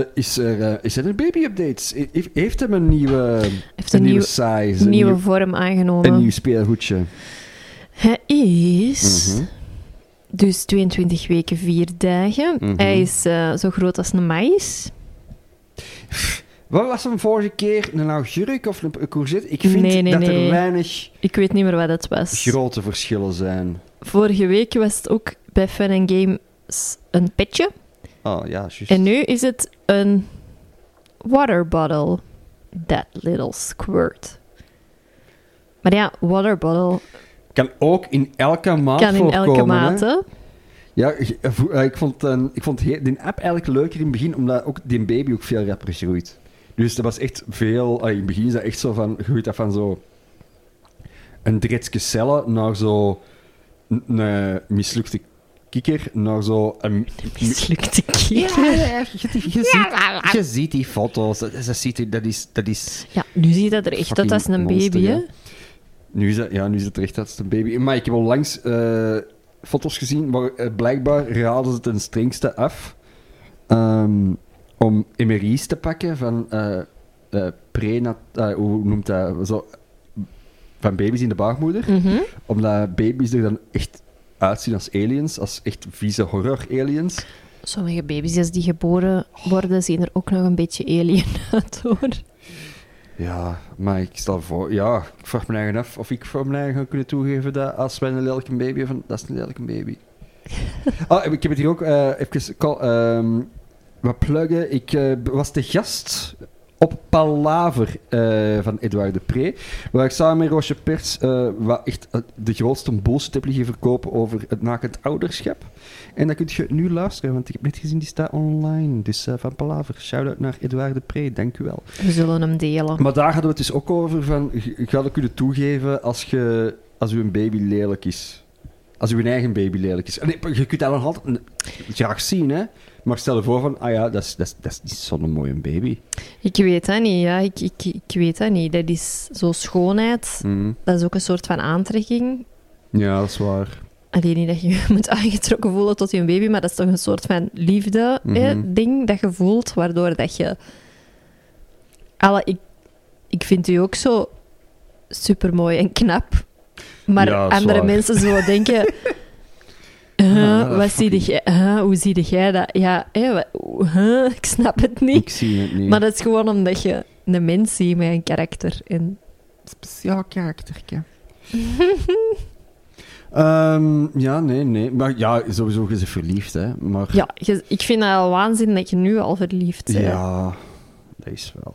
Speaker 1: eh, is, er, is er een baby-update? Heeft, heeft hem een nieuwe,
Speaker 2: Heeft
Speaker 1: een
Speaker 2: een
Speaker 1: nieuwe
Speaker 2: nieuwe,
Speaker 1: size, een
Speaker 2: nieuwe
Speaker 1: nieuw,
Speaker 2: vorm aangenomen.
Speaker 1: een nieuw speelgoedje?
Speaker 2: Hij is
Speaker 1: Mhm.
Speaker 2: dus 22 weken, 4 dagen.
Speaker 1: Mhm.
Speaker 2: Hij is zo groot als een maïs.
Speaker 1: Wat was hem vorige keer? Een augurk of een courgette? Ik vind
Speaker 2: Nee, nee,
Speaker 1: dat
Speaker 2: nee.
Speaker 1: er weinig
Speaker 2: Ik weet niet meer wat het was.
Speaker 1: grote verschillen zijn.
Speaker 2: Vorige week was het ook bij Fun Games een petje.
Speaker 1: Oh ja, juist.
Speaker 2: En nu is het een water bottle. That little squirt. Maar ja, water bottle
Speaker 1: Kan ook in elke maat
Speaker 2: kan in elke
Speaker 1: hè?
Speaker 2: hè.
Speaker 1: Ja, ik- eh, ik vond, eh, ik vond die app eigenlijk leuker in het begin, omdat ook die baby ook veel rapper groeit. Dus dat was echt veel... in het begin is dat echt zo van... Groeit dat van zo... Een dretsje cellen naar zo... Een, een mislukte kikker, naar zo... Een,
Speaker 2: Mislukte kikker.
Speaker 1: ja, je, je ziet, je ziet die foto's. Dat, dat, ziet dat, is, dat is...
Speaker 2: Ja, nu ziet dat er echt uit als een
Speaker 1: monster,
Speaker 2: baby, hè.
Speaker 1: ja. Nu is het, ja, nu is het er echt een baby. Maar ik heb al langs eh, foto's gezien waar eh, blijkbaar raden ze ten strengste af ehm, om MRI's te pakken van eh eh, prenat... eh, hoe noemt dat? Zo, van baby's in de baarmoeder.
Speaker 2: Mhm.
Speaker 1: Omdat baby's er dan echt uitzien als aliens, als echt vieze horror-aliens.
Speaker 2: Sommige baby's als die geboren worden, zien er ook nog een beetje alien uit, hoor.
Speaker 1: Ja, maar ik stel voor... Ja, ik vraag me eigen af of ik voor mijn eigen ga kunnen toegeven dat als wij een lelijke baby hebben, dat is een lelijke baby. oh, ik heb het hier ook eh, even... call- ehm, wat pluggen. Ik eh, was de gast op Palaver eh, van Edouard de Pre, waar ik samen met Roosje Pers eh, wat echt eh, de grootste bullshit heb liggen verkopen over het nakend ouderschap. En dat kun je nu luisteren, want ik heb net gezien, die staat online. Dus van Palaver, shout-out naar Edouard de Pre, dank u wel.
Speaker 2: We zullen hem delen.
Speaker 1: Maar daar hadden we het dus ook over van, gaat het kunnen toegeven als, je, als uw baby lelijk is. Als uw eigen baby lelijk is. En nee, je kunt dat nog altijd graag zien, hè. Maar stel je voor van, ah ja, dat is, dat is, dat is niet zo'n mooie baby.
Speaker 2: Ik weet dat niet, ja. Ik, ik, ik weet dat niet. Dat is zo schoonheid.
Speaker 1: Mhm.
Speaker 2: Dat is ook een soort van aantrekking.
Speaker 1: Ja, dat is waar.
Speaker 2: Alleen niet dat je je moet aangetrokken voelen tot je baby, maar dat is toch een soort van liefde hè,
Speaker 1: Mhm.
Speaker 2: ding dat je voelt, waardoor dat je... Alle, ik, ik vind u ook zo supermooi en knap. Maar
Speaker 1: Ja,
Speaker 2: andere
Speaker 1: waar.
Speaker 2: mensen zo denken... huh,
Speaker 1: Ja, dat
Speaker 2: wat zie jij, huh, hoe zie jij dat? Ja, wat- huh, ik snap het niet.
Speaker 1: Ik zie het niet.
Speaker 2: Maar dat is gewoon omdat je een mens ziet met een karakter. En
Speaker 1: speciaal karaktertje. Ehm, ja, nee, nee. Maar ja, sowieso is ze verliefd, hè. Maar
Speaker 2: ja, je- ik vind het al waanzin dat je nu al verliefd bent.
Speaker 1: ja, dat is wel.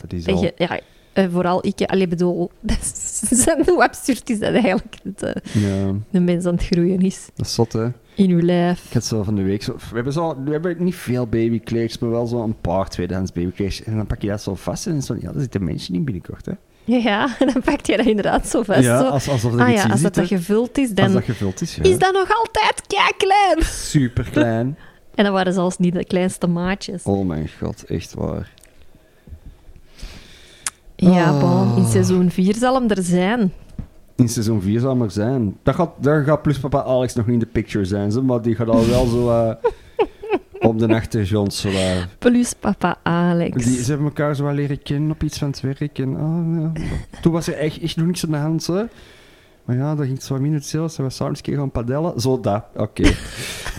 Speaker 1: Dat is al.
Speaker 2: je, ja, eh, vooral ik, allee, bedoel, hoe absurd is dat eigenlijk? Dat eh,
Speaker 1: Ja,
Speaker 2: de mens aan het groeien is
Speaker 1: dat is zot, hè.
Speaker 2: in uw lijf.
Speaker 1: Ik had zo van de week zo... We hebben, zo, we hebben niet veel babykleers, maar wel zo een paar tweedehands babykleers. En dan pak je dat zo vast en zo... Ja, daar mensje in binnenkort, hè.
Speaker 2: Ja, ja, en dan pakt je dat inderdaad zo vast.
Speaker 1: ja,
Speaker 2: zo.
Speaker 1: als, alsof
Speaker 2: ah ja, als dat, gevuld is,
Speaker 1: Als
Speaker 2: dan
Speaker 1: dat gevuld is, ja.
Speaker 2: is dat nog altijd klein.
Speaker 1: Super klein.
Speaker 2: En dan waren zelfs niet de kleinste maatjes.
Speaker 1: Oh mijn god, echt waar.
Speaker 2: Ja,
Speaker 1: Ah.
Speaker 2: bon, in seizoen 4 zal hem er zijn.
Speaker 1: In seizoen 4 zal maar zijn. Dat gaat, daar gaat plus papa Alex nog niet in de picture zijn, ze, maar die gaat al wel zo eh, op de achtergrond. Zo, eh.
Speaker 2: Plus papa Alex.
Speaker 1: die, ze hebben elkaar zo wel leren kennen op iets van het werk. En, ah, ja. Toen was er echt, echt nog niks aan de hand. Hè. Maar ja, dan ging het zo minuten zelfs. Ze was samen een keer gaan padellen. Zo, dat. Oké.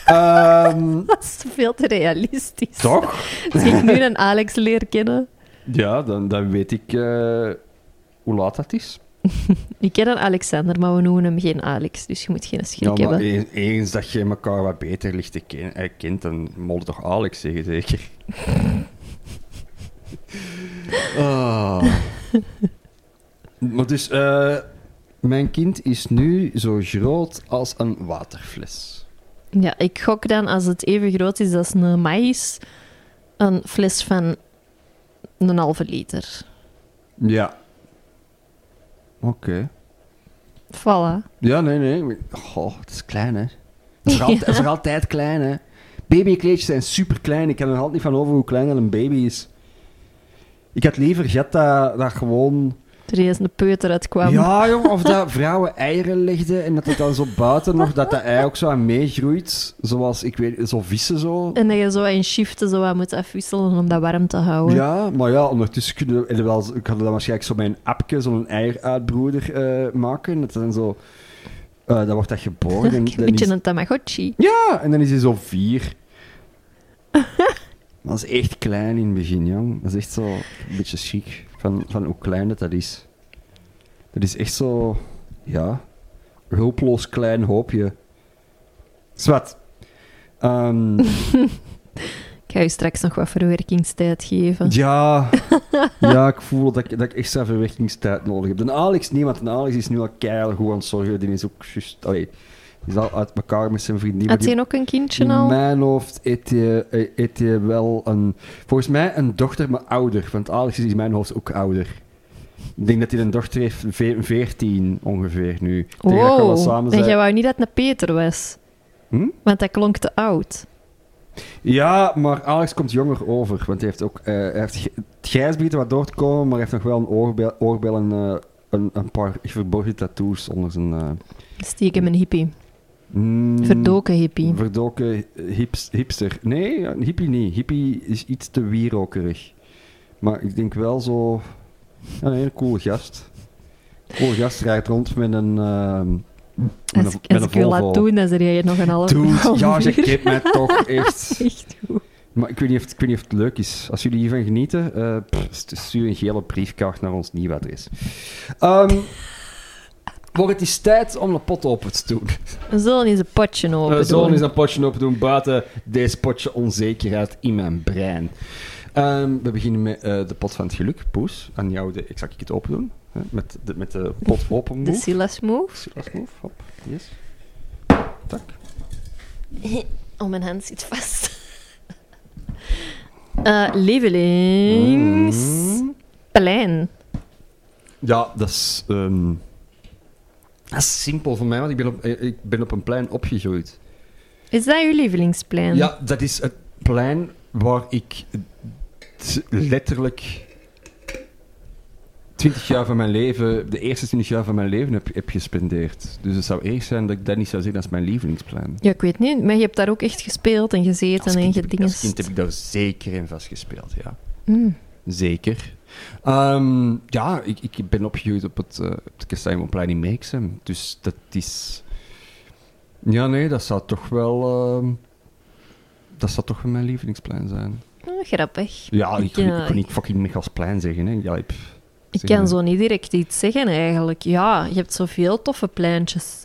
Speaker 1: Ehm,
Speaker 2: Dat is veel te realistisch.
Speaker 1: toch?
Speaker 2: Als ik nu een Alex leer kennen...
Speaker 1: Ja, dan, dan weet ik eh, hoe laat dat is.
Speaker 2: Ik ken een Alexander, maar we noemen hem geen Alex, dus je moet geen schrik
Speaker 1: Ja, maar
Speaker 2: hebben.
Speaker 1: eens, dat je elkaar wat beter ligt te ken, eh, kent, dan moet je toch Alex zeggen, zeker? Ah. maar dus, eh, mijn kind is nu zo groot als een waterfles.
Speaker 2: Ja, ik gok dan, als het even groot is als een maïs, een fles van een halve liter.
Speaker 1: Ja. Oké.
Speaker 2: Voilà.
Speaker 1: Ja, nee, nee. Oh, het is klein, hè. Het is, nog altijd, het is nog altijd klein, hè. Babykleedjes zijn super klein. Ik kan er altijd niet van over hoe klein een baby is. Ik had liever gehad dat, dat gewoon...
Speaker 2: Er is een peuter uitkwam.
Speaker 1: Ja, jong, of dat vrouwen eieren legden en dat het dan zo buiten nog, dat dat ei ook zo aan meegroeit. Zoals, ik weet, zo vissen zo.
Speaker 2: En dat je zo in shiften zo wat moet afwisselen om dat warm te houden.
Speaker 1: Ja, maar ja, ondertussen kunnen we wel, ik had dan waarschijnlijk zo mijn appje, zo'n eieruitbroeder eh maken. Dat zijn zo, eh, dan wordt dat geboren. En,
Speaker 2: Een
Speaker 1: dan
Speaker 2: beetje
Speaker 1: is-
Speaker 2: een tamagotchi.
Speaker 1: ja, en dan is hij zo vier. dat is echt klein in het begin, jong. Dat is echt zo een beetje chic van, van hoe klein dat, dat is. Dat is echt zo, ja, hulpeloos klein hoopje. Zwat. Ehm,
Speaker 2: Ik ga je straks nog wat verwerkingstijd geven.
Speaker 1: ja, ja, ik voel dat ik, dat ik extra verwerkingstijd nodig heb. De Alex niet, want de Alex is nu al keihard goed aan het zorgen. Die is ook juist, is al uit elkaar met zijn vriendin.
Speaker 2: Had hij ook een kindje
Speaker 1: In
Speaker 2: al?
Speaker 1: mijn hoofd heeft hij, eh, hij wel een... Volgens mij een dochter, maar ouder. Want Alex is in mijn hoofd ook ouder. Ik denk dat hij een dochter heeft, ve- 14 ongeveer nu. Tegen dat we wel samen
Speaker 2: en
Speaker 1: zijn.
Speaker 2: jij wou niet dat het een Peter was.
Speaker 1: Hm?
Speaker 2: Want dat klonk te oud.
Speaker 1: Ja, maar Alex komt jonger over. Want hij heeft ook... eh, hij heeft grijs begint wat door te komen, maar hij heeft nog wel een oorbel, oorbel en eh, een, een paar verborgen tattoos onder zijn... eh,
Speaker 2: Stiekem een hippie.
Speaker 1: Mm,
Speaker 2: Verdoken hippie.
Speaker 1: Verdoken hips, hipster. Nee, hippie niet. Hippie is iets te wierokerig. Maar ik denk wel zo... Ja, een coole gast. Coole gast rijdt rond met een... ehm met
Speaker 2: Als,
Speaker 1: een,
Speaker 2: als ik je laat doen, dan zeg jij nog een half half
Speaker 1: ja, je
Speaker 2: uur.
Speaker 1: kent mij toch echt.
Speaker 2: Echt goed.
Speaker 1: Maar ik weet, niet of, het- ik weet niet of het leuk is. Als jullie hiervan genieten, pff, stu- stuur een gele briefkaart naar ons nieuwe adres. Wordt het is tijd om een pot open te doen.
Speaker 2: We zullen eens een potje open
Speaker 1: We zullen
Speaker 2: doen.
Speaker 1: eens een potje open doen buiten deze potje onzekerheid in mijn brein. Ehm, we beginnen met eh, de pot van het geluk. Poes, aan jou de... Ik zal ik het open doen. Hè, met, de, met de pot open
Speaker 2: De
Speaker 1: move.
Speaker 2: Silas move.
Speaker 1: Silas move, hop. Yes. Tak.
Speaker 2: Oh, mijn hand zit vast. Lievelingsplein.
Speaker 1: Mm. Ja, dat is... ehm, dat is simpel voor mij, want ik ben op, eh, ik ben op een plein opgegroeid.
Speaker 2: Is dat uw lievelingsplein?
Speaker 1: Ja, dat is het plein waar ik letterlijk 20 jaar van mijn leven, de eerste 20 jaar van mijn leven heb, heb gespendeerd. Dus het zou eerst zijn dat ik dat niet zou zeggen als mijn lievelingsplein.
Speaker 2: Ja, ik weet niet. Maar je hebt daar ook echt gespeeld en gezeten en
Speaker 1: ik, als kind heb ik daar zeker in vastgespeeld, ja.
Speaker 2: Mm.
Speaker 1: Zeker. Ehm, ja, ik, ik ben opgegroeid op het, uh, het Kastijnplein in Meeksem. Dus dat is... Ja, nee, dat zou toch wel... ehm, dat zou toch wel mijn lievelingsplein zijn.
Speaker 2: Oh, grappig.
Speaker 1: Ja, ik,
Speaker 2: Ik,
Speaker 1: ik,
Speaker 2: eh,
Speaker 1: kan niet fucking Michaelsplein zeggen, hè. Ja,
Speaker 2: Ik
Speaker 1: zeg
Speaker 2: kan
Speaker 1: maar.
Speaker 2: zo niet direct iets zeggen eigenlijk. Ja, je hebt zoveel toffe pleintjes.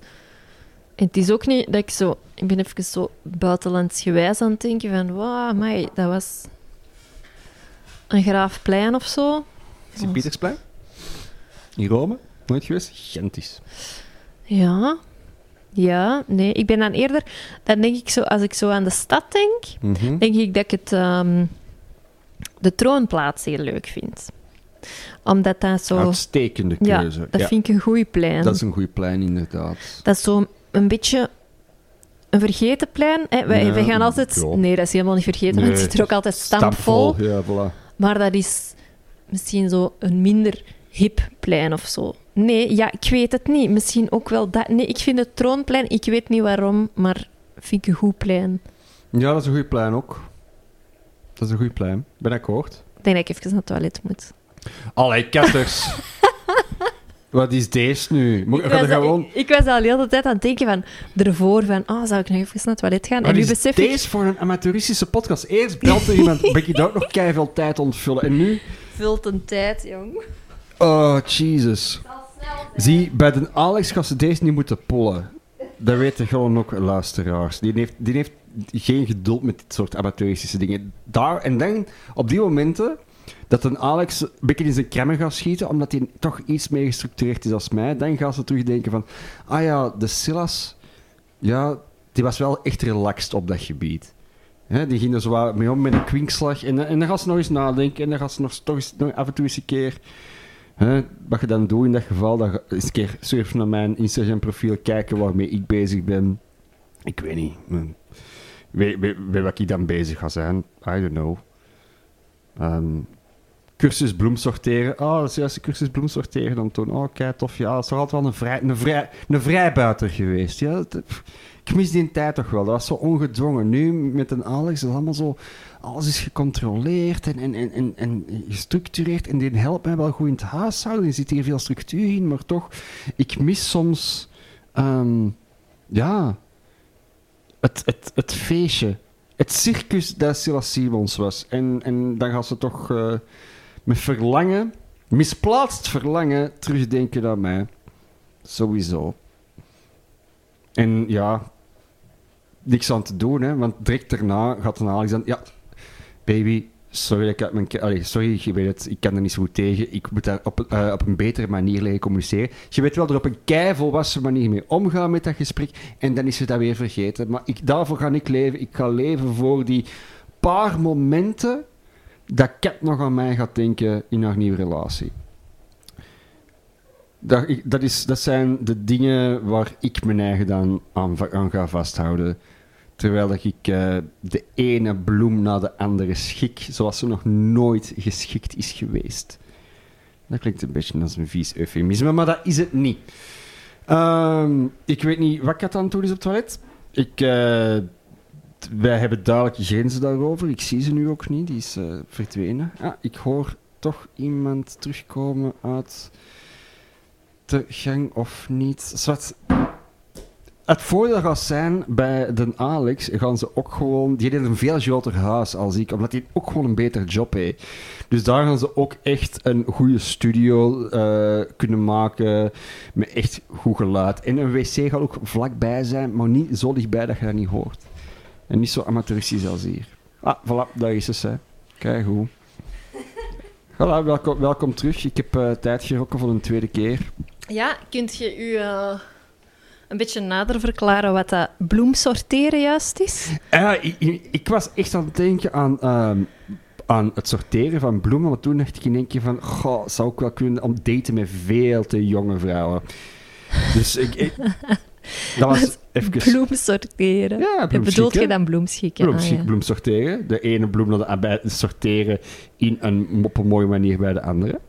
Speaker 2: En het is ook niet dat ik zo... Ik ben even zo buitenlandsgewijs aan het denken van... Wauw, dat was graafplein of zo.
Speaker 1: Sint-Pietersplein? In Rome? Nooit geweest? Gigantisch.
Speaker 2: Ja. Ja, nee. Ik ben dan eerder... Dan denk ik zo... Als ik zo aan de stad denk,
Speaker 1: Mhm.
Speaker 2: denk ik dat ik het... ehm, de troonplaats heel leuk vind. Omdat dat zo...
Speaker 1: Uitstekende
Speaker 2: Ja,
Speaker 1: keuze.
Speaker 2: dat vind ik een goeie plein.
Speaker 1: dat is een goede plein, inderdaad.
Speaker 2: Dat is zo een beetje een vergeten plein. Hè? Wij,
Speaker 1: Ja,
Speaker 2: wij gaan altijd...
Speaker 1: ja.
Speaker 2: Nee, dat is helemaal niet vergeten, want het zit er ook altijd stampvol.
Speaker 1: Ja, voilà.
Speaker 2: Maar dat is misschien zo een minder hip plein of zo. Nee, ja, ik weet het niet. Misschien ook wel dat. Nee, ik vind het troonplein, ik weet niet waarom, maar vind ik een goed plein.
Speaker 1: Ja, dat is een goede plein ook. Dat is een goede plein. Ben akkoord.
Speaker 2: Ik denk dat ik even naar het toilet moet.
Speaker 1: Allee, katters. Wat is deze nu? Moet
Speaker 2: Ik was,
Speaker 1: er
Speaker 2: al,
Speaker 1: gewoon...
Speaker 2: ik, ik was al de hele tijd aan het denken van... Ervoor van, oh, zou ik nog even naar het toilet gaan?
Speaker 1: Wat
Speaker 2: en nu
Speaker 1: is
Speaker 2: besef ik...
Speaker 1: deze voor een amateuristische podcast? Eerst belt er iemand, ben ik daar ook nog keihard tijd ontvullen. En nu...
Speaker 2: Vult een tijd, jong.
Speaker 1: Oh, Jesus. Zie, bij de Alex gaat ze deze niet moeten pollen. Dat weten gewoon ook luisteraars. Die heeft, die heeft geen geduld met dit soort amateuristische dingen. Daar, en dan, op die momenten, dat een Alex een beetje in zijn kremmen gaat schieten, omdat hij toch iets meer gestructureerd is als mij, dan gaat ze terugdenken van, ah ja, de Silas, ja, die was wel echt relaxed op dat gebied. Hè, die ging er zo mee om met een kwinkslag. En, en dan gaat ze nog eens nadenken. En dan gaat ze nog, toch eens, nog af en toe eens een keer Hè, wat je dan doet in dat geval, je eens een keer surfen naar mijn Instagram-profiel, kijken waarmee ik bezig ben. Ik weet niet. hm. Weet, wat ik dan bezig ga zijn. I don't know. Ehm, cursus bloem sorteren. Oh, dat is juist een cursus bloem sorteren dan toen. Oh, kei tof. Ja, dat is toch altijd wel een, vrij, een, vrij, een vrijbuiter geweest. Ja, dat- ik mis die tijd toch wel. Dat was zo ongedwongen. Nu met een Alex is het allemaal zo... Alles is gecontroleerd en, en, en, en, en gestructureerd. En die helpt mij wel goed in het huishouden. Er zit hier veel structuur in, maar toch... Ik mis soms... ehm, ja... Het, het, het feestje. Het circus dat Silas Simons was. En, en dan gaat ze toch eh, met verlangen, misplaatst verlangen, terugdenken aan mij. Sowieso. En ja, niks aan te doen, hè, want direct daarna gaat een Alex dan... Ja, baby, sorry, ik uit mijn... sorry, je weet het, ik kan er niet zo goed tegen. Ik moet daar op, eh, op een betere manier leren communiceren. Je weet wel er op een keivolwassen manier mee omgaan met dat gesprek. En dan is ze dat weer vergeten. Maar ik, daarvoor ga ik leven. Ik ga leven voor die paar momenten dat Kat nog aan mij gaat denken in haar nieuwe relatie. Dat, dat, is, dat zijn de dingen waar ik mijn eigen dan aan, aan ga vasthouden. Terwijl ik eh, de ene bloem na de andere schik, zoals ze nog nooit geschikt is geweest. Dat klinkt een beetje als een vies eufemisme, maar dat is het niet. Ehm, ik weet niet wat Kat aan het doen is op het toilet. Ik, eh, wij hebben duidelijke grenzen daarover. Ik zie ze nu ook niet, die is eh, verdwenen. Ah, ik hoor toch iemand terugkomen uit de gang of niet. Zwart. Het voordeel gaat zijn, bij de Alex gaan ze ook gewoon... Die heeft een veel groter huis als ik, omdat hij ook gewoon een beter job heeft. Dus daar gaan ze ook echt een goede studio eh, kunnen maken, met echt goed geluid. En een wc gaat ook vlakbij zijn, maar niet zo dichtbij dat je dat niet hoort. En niet zo amateuristisch als hier. Ah, voilà, daar is ze. Kijk hoe. Voilà, welkom, welkom terug. Ik heb eh, tijd gerokken voor een tweede keer.
Speaker 2: Ja, kunt je u eh, een beetje nader verklaren wat dat bloemsorteren juist is?
Speaker 1: Ik, ik, ik was echt aan het denken aan, ehm, aan het sorteren van bloemen, maar toen dacht ik in één keer van, goh, zou ik wel kunnen om daten met veel te jonge vrouwen. Dus ik... ik- dat was even...
Speaker 2: Bloemsorteren.
Speaker 1: Ja,
Speaker 2: Bedoelt je
Speaker 1: bloemschikken.
Speaker 2: dan bloemschikken?
Speaker 1: Bloemschik,
Speaker 2: Ah,
Speaker 1: bloem sorteren. De ene bloem naar de bij sorteren in een, op een mooie manier bij de andere.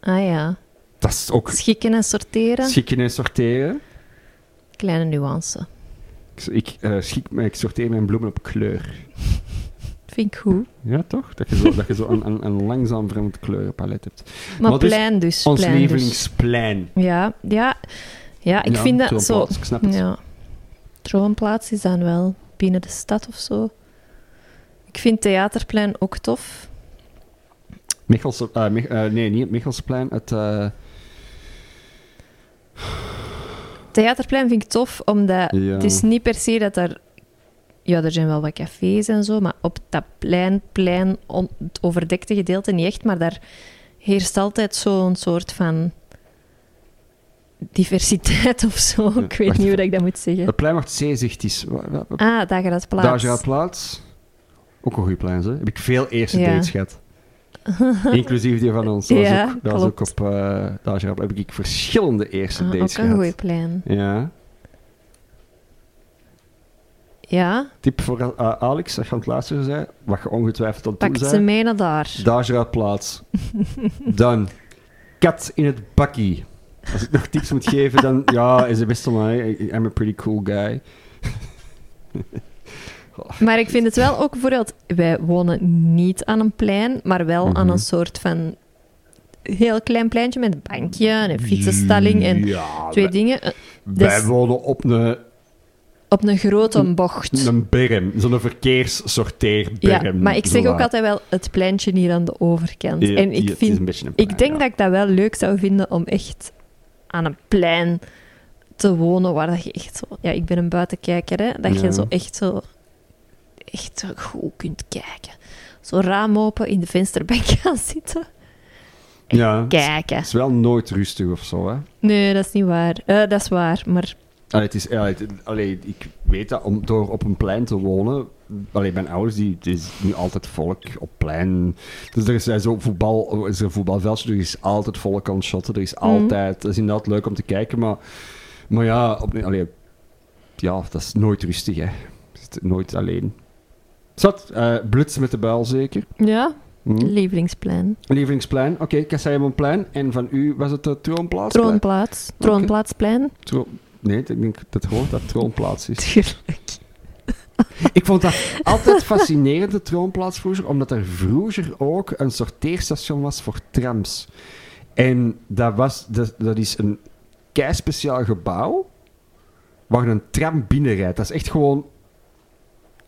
Speaker 2: ah ja.
Speaker 1: Dat is ook
Speaker 2: Schikken en sorteren.
Speaker 1: schikken en sorteren.
Speaker 2: Kleine nuance.
Speaker 1: Ik, ik, eh, schik, ik sorteer mijn bloemen op kleur.
Speaker 2: Vind ik goed.
Speaker 1: Ja, toch? Dat je zo, dat je zo een, een, een langzaam vreemd kleurenpalet hebt.
Speaker 2: Maar,
Speaker 1: Maar
Speaker 2: plein dus.
Speaker 1: Ons
Speaker 2: plein dus.
Speaker 1: lievelingsplein.
Speaker 2: Ja, ja. Ja, ik
Speaker 1: Ja,
Speaker 2: vind dat zo...
Speaker 1: ik snap het.
Speaker 2: Ja. Troonplaats is dan wel binnen de stad of zo. Ik vind Theaterplein ook tof.
Speaker 1: Michelse, eh, Mich- eh, nee, niet het Michelsplein. Het, eh,
Speaker 2: Theaterplein vind ik tof, omdat
Speaker 1: Ja.
Speaker 2: het is niet per se dat er... Ja, er zijn wel wat cafés en zo, maar op dat plein, plein on- het overdekte gedeelte niet echt, maar daar heerst altijd zo'n soort van diversiteit of zo. Ik weet
Speaker 1: wacht
Speaker 2: niet hoe dat ik dat moet zeggen.
Speaker 1: het plein wacht zeezicht is. Wa- wa- wa-
Speaker 2: Ah, Dageraadplaats.
Speaker 1: Dageraadplaats. Ook een goede plein, hè? Heb ik veel eerste
Speaker 2: Ja.
Speaker 1: dates gehad. Inclusief die van ons. Dat was
Speaker 2: Ja,
Speaker 1: ook, dat was ook op uh, Dageraad. Heb ik verschillende eerste
Speaker 2: Ah,
Speaker 1: dates
Speaker 2: ook een
Speaker 1: gehad.
Speaker 2: goed plein.
Speaker 1: Ja.
Speaker 2: Ja,
Speaker 1: Tip voor eh, Alex, als je aan het luisteren bent, wat je ongetwijfeld aan het
Speaker 2: pak ze mee naar daar.
Speaker 1: Dageraadplaats. dan kat in het bakkie. Als ik nog tips moet geven, dan ja, is het best van mij. I'm a pretty cool guy.
Speaker 2: Maar ik vind het wel ook bijvoorbeeld... Wij wonen niet aan een plein, maar wel aan
Speaker 1: Mhm.
Speaker 2: een soort van... Heel klein pleintje met een bankje en een fietsenstalling en
Speaker 1: ja,
Speaker 2: twee
Speaker 1: wij,
Speaker 2: dingen. eh,
Speaker 1: wij
Speaker 2: dus-
Speaker 1: wonen op een,
Speaker 2: Op een grote bocht.
Speaker 1: een berm, zo'n verkeerssorteerberm.
Speaker 2: Ja, maar ik zeg ook altijd wel het pleintje hier aan de overkant.
Speaker 1: Ja,
Speaker 2: en ik, vind,
Speaker 1: een beetje een
Speaker 2: ik denk dat ik dat wel leuk zou vinden om echt aan een plein te wonen waar dat je echt zo... Ja, ik ben een buitenkijker, hè. Dat
Speaker 1: Ja.
Speaker 2: je zo echt zo... Echt zo goed kunt kijken. Zo raam open, in de vensterbank gaan zitten.
Speaker 1: Ja, het
Speaker 2: Kijken.
Speaker 1: is wel nooit rustig of zo, hè.
Speaker 2: Nee, dat is niet waar. Eh, dat is waar, maar
Speaker 1: Allee, het is, ja, het- allee, ik weet dat om door op een plein te wonen. Allee, mijn ouders, die, het is nu altijd volk op plein. Dus er is eh, zo voetbal, er is een voetbalveldje, er is altijd volk aan het shotten. Er is altijd, dat is inderdaad leuk om te kijken, maar, maar ja, op, allee, ja, dat is nooit rustig, hè. Zit nooit alleen. Zat, eh blitz met de buil zeker.
Speaker 2: Ja,
Speaker 1: Hm.
Speaker 2: lievelingsplein.
Speaker 1: Lievelingsplein, oké, okay, Kasseimonplein. En van u was het de Troonplaats?
Speaker 2: Troonplaats. Troonplaatsplein.
Speaker 1: Tro- nee, ik denk dat gewoon dat Troonplaats is.
Speaker 2: Tuurlijk.
Speaker 1: Ik vond dat altijd fascinerend, de Troonplaats vroeger, omdat er vroeger ook een sorteerstation was voor trams. En dat, was, dat, dat is een kei speciaal gebouw waar een tram binnenrijdt. Dat is echt gewoon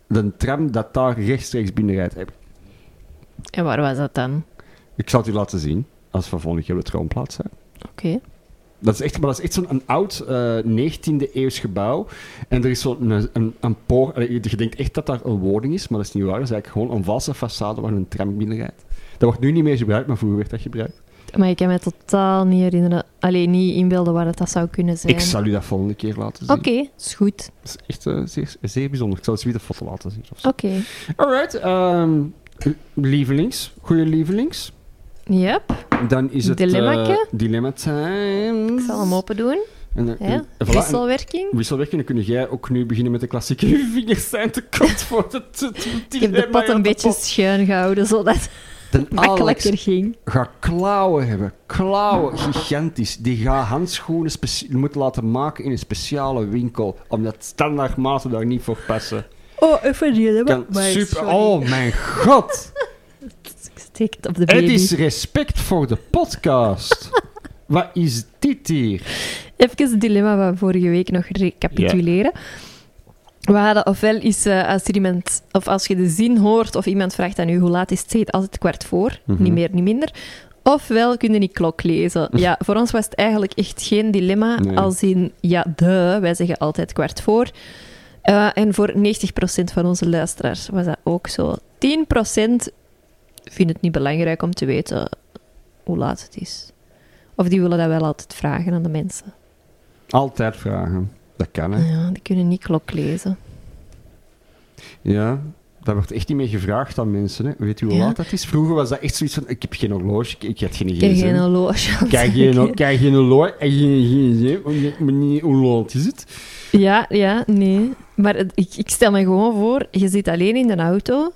Speaker 1: een tram dat daar rechtstreeks binnenrijdt.
Speaker 2: En waar was dat dan?
Speaker 1: Ik zal het u laten zien, als we volgende keer op de Troonplaats zijn.
Speaker 2: Oké.
Speaker 1: Dat is echt, maar dat is echt zo'n oud eh 19e eeuws gebouw. En er is zo'n een, een, een poort. Je denkt echt dat daar een woning is, maar dat is niet waar. Dat is eigenlijk gewoon een valse façade waar een tram binnenrijdt. Dat wordt nu niet meer gebruikt, maar vroeger werd dat gebruikt.
Speaker 2: Maar ik kan me totaal niet herinneren. Alleen niet inbeelden waar het dat zou kunnen zijn.
Speaker 1: Ik zal u dat volgende keer laten zien.
Speaker 2: Oké, is goed.
Speaker 1: Dat is echt eh, zeer, zeer bijzonder. Ik zal eens weer de foto laten zien.
Speaker 2: Oké.
Speaker 1: Alright, ehm, lievelings. Goeie lievelings.
Speaker 2: Yep.
Speaker 1: Dan is het...
Speaker 2: Dilemmake.
Speaker 1: eh, dilemma time.
Speaker 2: Ik zal hem open doen.
Speaker 1: En, dan-
Speaker 2: Ja.
Speaker 1: en- voilà, en-
Speaker 2: Wisselwerking.
Speaker 1: Wisselwerking, dan kun jij ook nu beginnen met de klassieke vingers zijn te kort voor het, het
Speaker 2: Ik heb de pot een beetje schuin gehouden, zodat het makkelijker ging.
Speaker 1: gaat klauwen hebben. Klauwen, gigantisch. Die gaat handschoenen moeten laten maken in een speciale winkel, omdat standaardmaten daar niet voor passen.
Speaker 2: Oh, even die
Speaker 1: Kan super... Oh mijn god!
Speaker 2: Het op de
Speaker 1: Het
Speaker 2: baby.
Speaker 1: is respect voor de podcast. Wat is dit hier?
Speaker 2: Even het dilemma van vorige week nog recapituleren. We hadden ofwel is eh, als iemand, of als je de zin hoort of iemand vraagt aan u hoe laat is het, altijd kwart voor,
Speaker 1: Mhm.
Speaker 2: niet meer, niet minder. Ofwel kun je niet klok lezen. Ja, voor ons was het eigenlijk echt geen dilemma.
Speaker 1: Nee.
Speaker 2: Als in, ja, de, wij zeggen altijd kwart voor. Eh, en voor 90% van onze luisteraars was dat ook zo. 10% vindt het niet belangrijk om te weten hoe laat het is. Of die willen dat wel altijd vragen aan de mensen.
Speaker 1: Altijd vragen. Dat kan, hè.
Speaker 2: Ja, die kunnen niet klok lezen.
Speaker 1: Ja, daar wordt echt niet meer gevraagd aan mensen. Hè. Weet u hoe
Speaker 2: Ja.
Speaker 1: laat dat is? Vroeger was dat echt zoiets van... Ik heb geen horloge, ik, ik heb geen
Speaker 2: Ik heb
Speaker 1: gsm.
Speaker 2: geen horloge.
Speaker 1: Kijk geen, kijk geen horloge en geen gsm. Hoe laat is het?
Speaker 2: Ja, ja, nee. Maar het- ik, ik stel me gewoon voor, je zit alleen in de auto,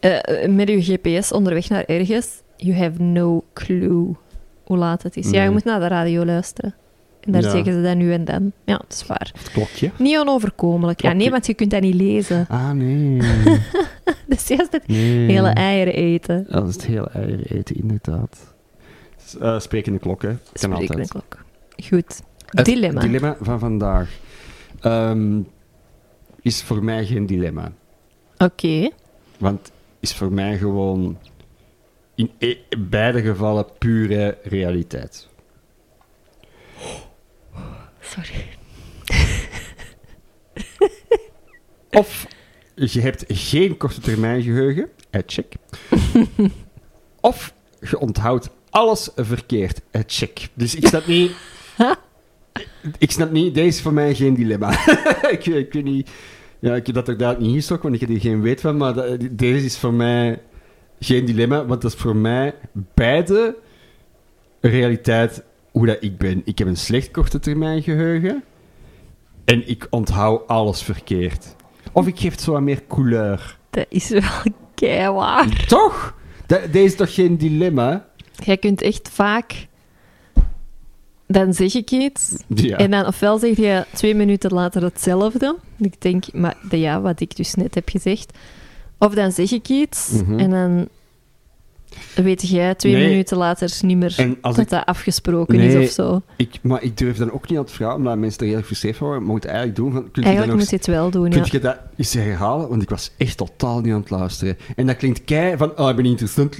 Speaker 2: eh, eh, met je GPS onderweg naar ergens. You have no clue hoe laat het is. Ja, je moet naar de radio luisteren. En daar
Speaker 1: Ja.
Speaker 2: zeggen ze dat nu en dan. Ja, dat is waar.
Speaker 1: Het klokje.
Speaker 2: Niet onoverkomelijk. Ja, nee, want je kunt dat niet lezen.
Speaker 1: Ah, nee.
Speaker 2: Dat is juist het
Speaker 1: nee.
Speaker 2: hele eieren eten.
Speaker 1: Ja, dat is het hele eieren eten, inderdaad. Eh, sprekende klok, hè. Kan
Speaker 2: Sprekende
Speaker 1: altijd.
Speaker 2: klok. Goed.
Speaker 1: Het
Speaker 2: Dilemma.
Speaker 1: dilemma van vandaag ehm, is voor mij geen dilemma.
Speaker 2: Oké.
Speaker 1: Want is voor mij gewoon in e- beide gevallen pure realiteit.
Speaker 2: Sorry.
Speaker 1: Of je hebt geen korte termijn geheugen, eh, check. of je onthoudt alles verkeerd, check. Dus ik snap niet... ik snap niet, deze is voor mij geen dilemma. ik, ik weet niet... Ja, ik heb dat er daar niet ingestoken, want ik heb er geen weet van, maar dat- deze is voor mij geen dilemma, want dat is voor mij beide realiteit hoe dat ik ben. Ik heb een slecht korte termijn geheugen en ik onthoud alles verkeerd. Of ik geef het zo wat meer couleur.
Speaker 2: Dat is wel keiwaar.
Speaker 1: Toch? Dat, deze is toch geen dilemma?
Speaker 2: Jij kunt echt vaak... Dan zeg ik iets.
Speaker 1: Ja.
Speaker 2: En dan ofwel zeg je twee minuten later hetzelfde. Ik denk, maar de ja, wat ik dus net heb gezegd. Of dan zeg ik iets
Speaker 1: Mhm.
Speaker 2: en dan weet jij twee
Speaker 1: Nee.
Speaker 2: minuten later niet meer dat
Speaker 1: ik,
Speaker 2: dat afgesproken
Speaker 1: Nee.
Speaker 2: is of zo.
Speaker 1: ik, maar ik durf dan ook niet aan het vragen, omdat mensen er heel gefrustreerd van worden. Maar moet eigenlijk doen van... Kun je
Speaker 2: Eigenlijk
Speaker 1: nog
Speaker 2: moet je het wel doen,
Speaker 1: Kun
Speaker 2: ja.
Speaker 1: je dat eens herhalen? Want ik was echt totaal niet aan het luisteren. En dat klinkt kei van, ah, ik ben niet interessant,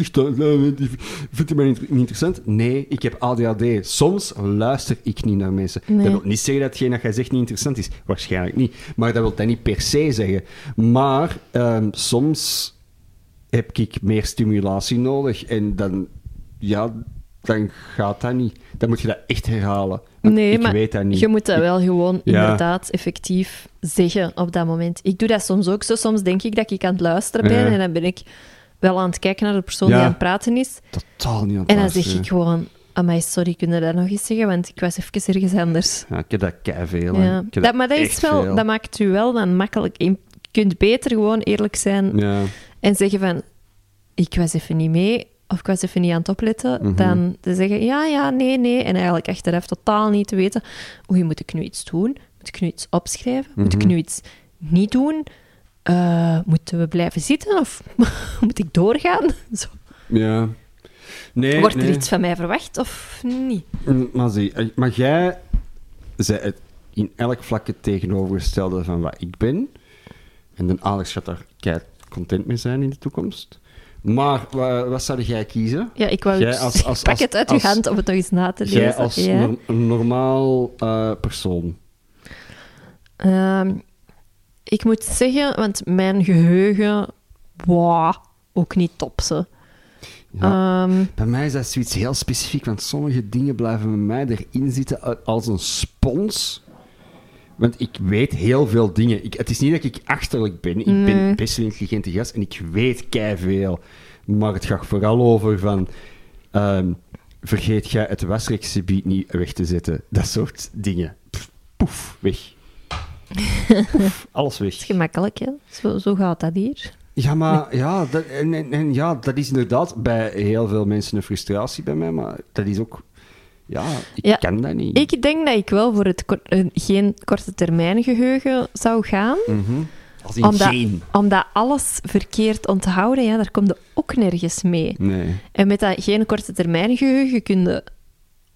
Speaker 1: vindt u mij niet interessant? Nee, ik heb ADHD. Soms luister ik niet naar mensen.
Speaker 2: Nee.
Speaker 1: Dat wil niet zeggen dat hetgeen dat jij zegt niet interessant is. Waarschijnlijk niet. Maar dat wil dat niet per se zeggen. Maar ehm, soms heb ik meer stimulatie nodig. En dan, ja, dan gaat dat niet. Dan moet je dat echt herhalen. Want
Speaker 2: Nee,
Speaker 1: ik
Speaker 2: maar
Speaker 1: weet dat niet.
Speaker 2: Je moet dat wel gewoon
Speaker 1: Ja.
Speaker 2: inderdaad effectief zeggen op dat moment. Ik doe dat soms ook zo. Soms denk ik dat ik aan het luisteren ben
Speaker 1: Ja.
Speaker 2: en dan ben ik wel aan het kijken naar de persoon
Speaker 1: Ja.
Speaker 2: die aan het praten is.
Speaker 1: Totaal niet aan het
Speaker 2: En dan zeg ik gewoon, amai, sorry, kun je dat nog eens zeggen? Want ik was even ergens anders.
Speaker 1: Ja, ik heb dat keiveel.
Speaker 2: Ja. Dat, maar dat, is wel,
Speaker 1: veel.
Speaker 2: dat maakt u wel dan makkelijk. Je kunt beter gewoon eerlijk zijn
Speaker 1: Ja.
Speaker 2: En zeggen van, ik was even niet mee of ik was even niet aan het opletten,
Speaker 1: Mhm.
Speaker 2: dan te zeggen, ja, ja, nee, nee, en eigenlijk achteraf totaal niet te weten, oei, moet ik nu iets doen? Moet ik nu iets opschrijven? Moet ik
Speaker 1: Mhm.
Speaker 2: nu iets niet doen? Eh, moeten we blijven zitten of moet ik doorgaan? Zo.
Speaker 1: ja. Nee,
Speaker 2: Wordt er
Speaker 1: nee.
Speaker 2: iets van mij verwacht of niet?
Speaker 1: Mm, Maar zie, eh, maar jij zei het in elk vlak het tegenovergestelde van wat ik ben. En de Alex gaat daar kei content mee zijn in de toekomst. Maar wa- wat zou jij kiezen?
Speaker 2: Ja, ik wou
Speaker 1: Jij
Speaker 2: ik
Speaker 1: als- als-
Speaker 2: pak het uit uw hand om het nog eens na te lezen.
Speaker 1: Jij als
Speaker 2: ja.
Speaker 1: nor- een normaal eh, persoon.
Speaker 2: Ehm, ik moet zeggen, want mijn geheugen, wow, ook niet top, ze.
Speaker 1: Ja.
Speaker 2: Ehm,
Speaker 1: Bij mij is dat zoiets heel specifiek, want sommige dingen blijven bij mij erin zitten a- als een spons. Want ik weet heel veel dingen. Ik, het is niet dat ik achterlijk ben. Ik
Speaker 2: Nee.
Speaker 1: ben best een intelligente gast en ik weet veel. Maar het gaat vooral over van... ehm, vergeet jij het wasrekgebied niet weg te zetten. Dat soort dingen. Pff, poef, weg. Poef, alles weg.
Speaker 2: het is gemakkelijk, hè? Zo, zo gaat dat hier.
Speaker 1: Ja, maar ja, dat, en ja, dat is inderdaad bij heel veel mensen een frustratie bij mij, maar dat is ook... Ja, ik
Speaker 2: Ja,
Speaker 1: kan dat niet.
Speaker 2: Ik denk dat ik wel voor het eh, geen korte termijn geheugen zou gaan.
Speaker 1: Mhm. Als in
Speaker 2: Omdat,
Speaker 1: geen.
Speaker 2: omdat alles verkeerd onthouden, ja, daar komt je ook nergens mee.
Speaker 1: Nee.
Speaker 2: En met dat geen korte termijn geheugen kun je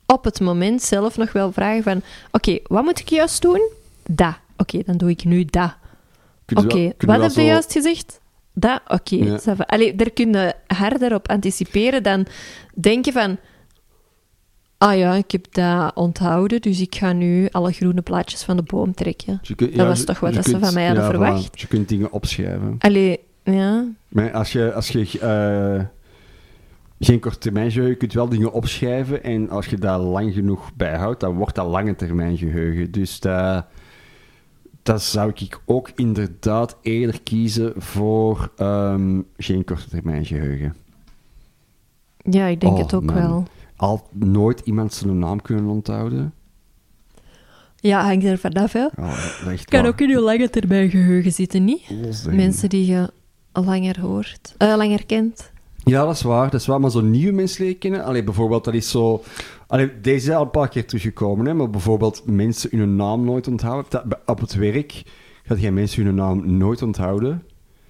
Speaker 2: op het moment zelf nog wel vragen van oké, wat moet ik juist doen? Dat. Oké, dan doe ik nu dat. Oké, wat heb je
Speaker 1: zo-
Speaker 2: juist gezegd? Dat? Oké.
Speaker 1: Ja.
Speaker 2: va. Allee, daar kun je harder op anticiperen dan denken van... Ah ja, ik heb dat onthouden, dus ik ga nu alle groene plaatjes van de boom trekken.
Speaker 1: kunt-
Speaker 2: Dat was toch wat dat ze van mij hadden
Speaker 1: ja,
Speaker 2: verwacht?
Speaker 1: voilà. Je kunt dingen opschrijven.
Speaker 2: Allee, ja.
Speaker 1: Maar als je, als je eh, geen korte termijn geheugen, je kunt wel dingen opschrijven en als je dat lang genoeg bijhoudt, dan wordt dat lange termijn geheugen. Dus dat, dat zou ik ook inderdaad eerder kiezen voor ehm, geen korte termijn geheugen.
Speaker 2: Ja, ik denk
Speaker 1: Oh,
Speaker 2: het ook
Speaker 1: man.
Speaker 2: wel.
Speaker 1: Al nooit iemand zijn naam kunnen onthouden.
Speaker 2: Ja, hangt er vanaf, hè.
Speaker 1: Oh, echt
Speaker 2: Kan
Speaker 1: waar.
Speaker 2: ook in je lange termijn geheugen zitten, niet? Mensen die je langer hoort, eh, langer kent.
Speaker 1: Ja, dat is waar. Dat is waar, maar zo nieuwe mensen leren kennen. Allee, bijvoorbeeld, dat is zo... Allee, deze is al een paar keer teruggekomen, hè, maar bijvoorbeeld mensen hun naam nooit onthouden. Dat, op het werk gaat jij mensen hun naam nooit onthouden.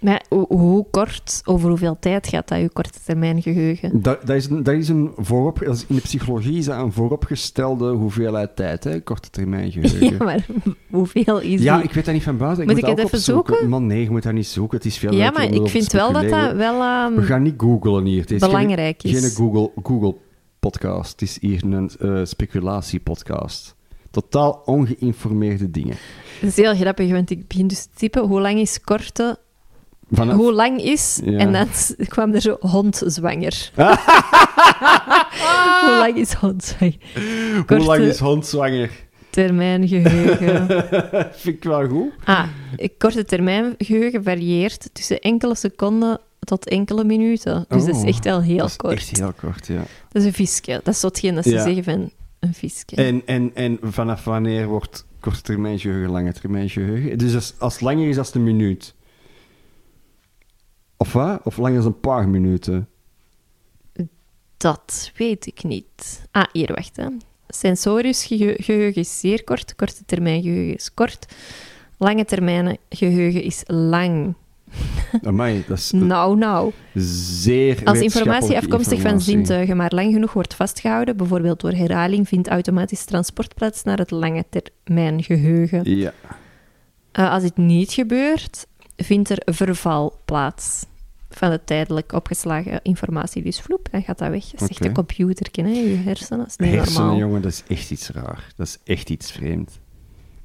Speaker 2: Maar hoe, kort, over hoeveel tijd gaat dat, je korte termijn geheugen?
Speaker 1: Dat, dat, is, een, dat is een voorop... In de psychologie is dat een vooropgestelde hoeveelheid tijd, hè, korte termijn geheugen.
Speaker 2: Ja, maar hoeveel is
Speaker 1: Ja,
Speaker 2: die?
Speaker 1: ik weet dat niet van buiten.
Speaker 2: Moet
Speaker 1: moet
Speaker 2: ik
Speaker 1: dat
Speaker 2: het even
Speaker 1: opzoeken.
Speaker 2: zoeken?
Speaker 1: Man, nee, je moet dat niet zoeken. Het is veel
Speaker 2: Ja, maar ik vind wel dat dat wel ehm,
Speaker 1: We gaan niet googlen hier. Het is
Speaker 2: belangrijk
Speaker 1: geen,
Speaker 2: is.
Speaker 1: Geen Google, Google podcast. Het is hier een eh speculatiepodcast. Totaal ongeïnformeerde dingen.
Speaker 2: Dat is heel grappig, want ik begin dus te typen hoe lang is korte,
Speaker 1: Vanaf,
Speaker 2: hoe lang is,
Speaker 1: Ja.
Speaker 2: en dan kwam er zo hond zwanger. hoe lang is hond zwanger?
Speaker 1: hoe
Speaker 2: korte-
Speaker 1: lang is hond zwanger?
Speaker 2: Termijn geheugen.
Speaker 1: Vind ik wel goed.
Speaker 2: Ah, korte termijn geheugen varieert tussen enkele seconden tot enkele minuten. Dus dat is
Speaker 1: Oh,
Speaker 2: echt wel heel
Speaker 1: dat is
Speaker 2: kort.
Speaker 1: echt heel kort, ja.
Speaker 2: Dat is een visje. Dat is hetgeen dat ze
Speaker 1: Ja.
Speaker 2: zeggen van een visje.
Speaker 1: En, en, en vanaf wanneer wordt korte termijn geheugen lange termijn geheugen? Dus als, als het langer is dan een minuut. Of wat? Of langer dan een paar minuten?
Speaker 2: Dat weet ik niet. Ah, hier, wacht. Hè. Sensorisch gehe- geheugen is zeer kort, korte termijn geheugen is kort. Lange termijn geheugen is lang.
Speaker 1: Amai, dat is
Speaker 2: Nou, nou.
Speaker 1: zeer
Speaker 2: Als informatie afkomstig van zintuigen maar lang genoeg wordt vastgehouden, bijvoorbeeld door herhaling, vindt automatisch transport plaats naar het lange termijn geheugen.
Speaker 1: Ja.
Speaker 2: Eh, als dit niet gebeurt, vindt er verval plaats van de tijdelijk opgeslagen informatie. Dus vloep, dan gaat dat weg. Dat is echt
Speaker 1: Oké.
Speaker 2: een computer, hè, je hersenen. Dat is niet
Speaker 1: Hersenen,
Speaker 2: normaal.
Speaker 1: jongen, dat is echt iets raar. Dat is echt iets vreemd.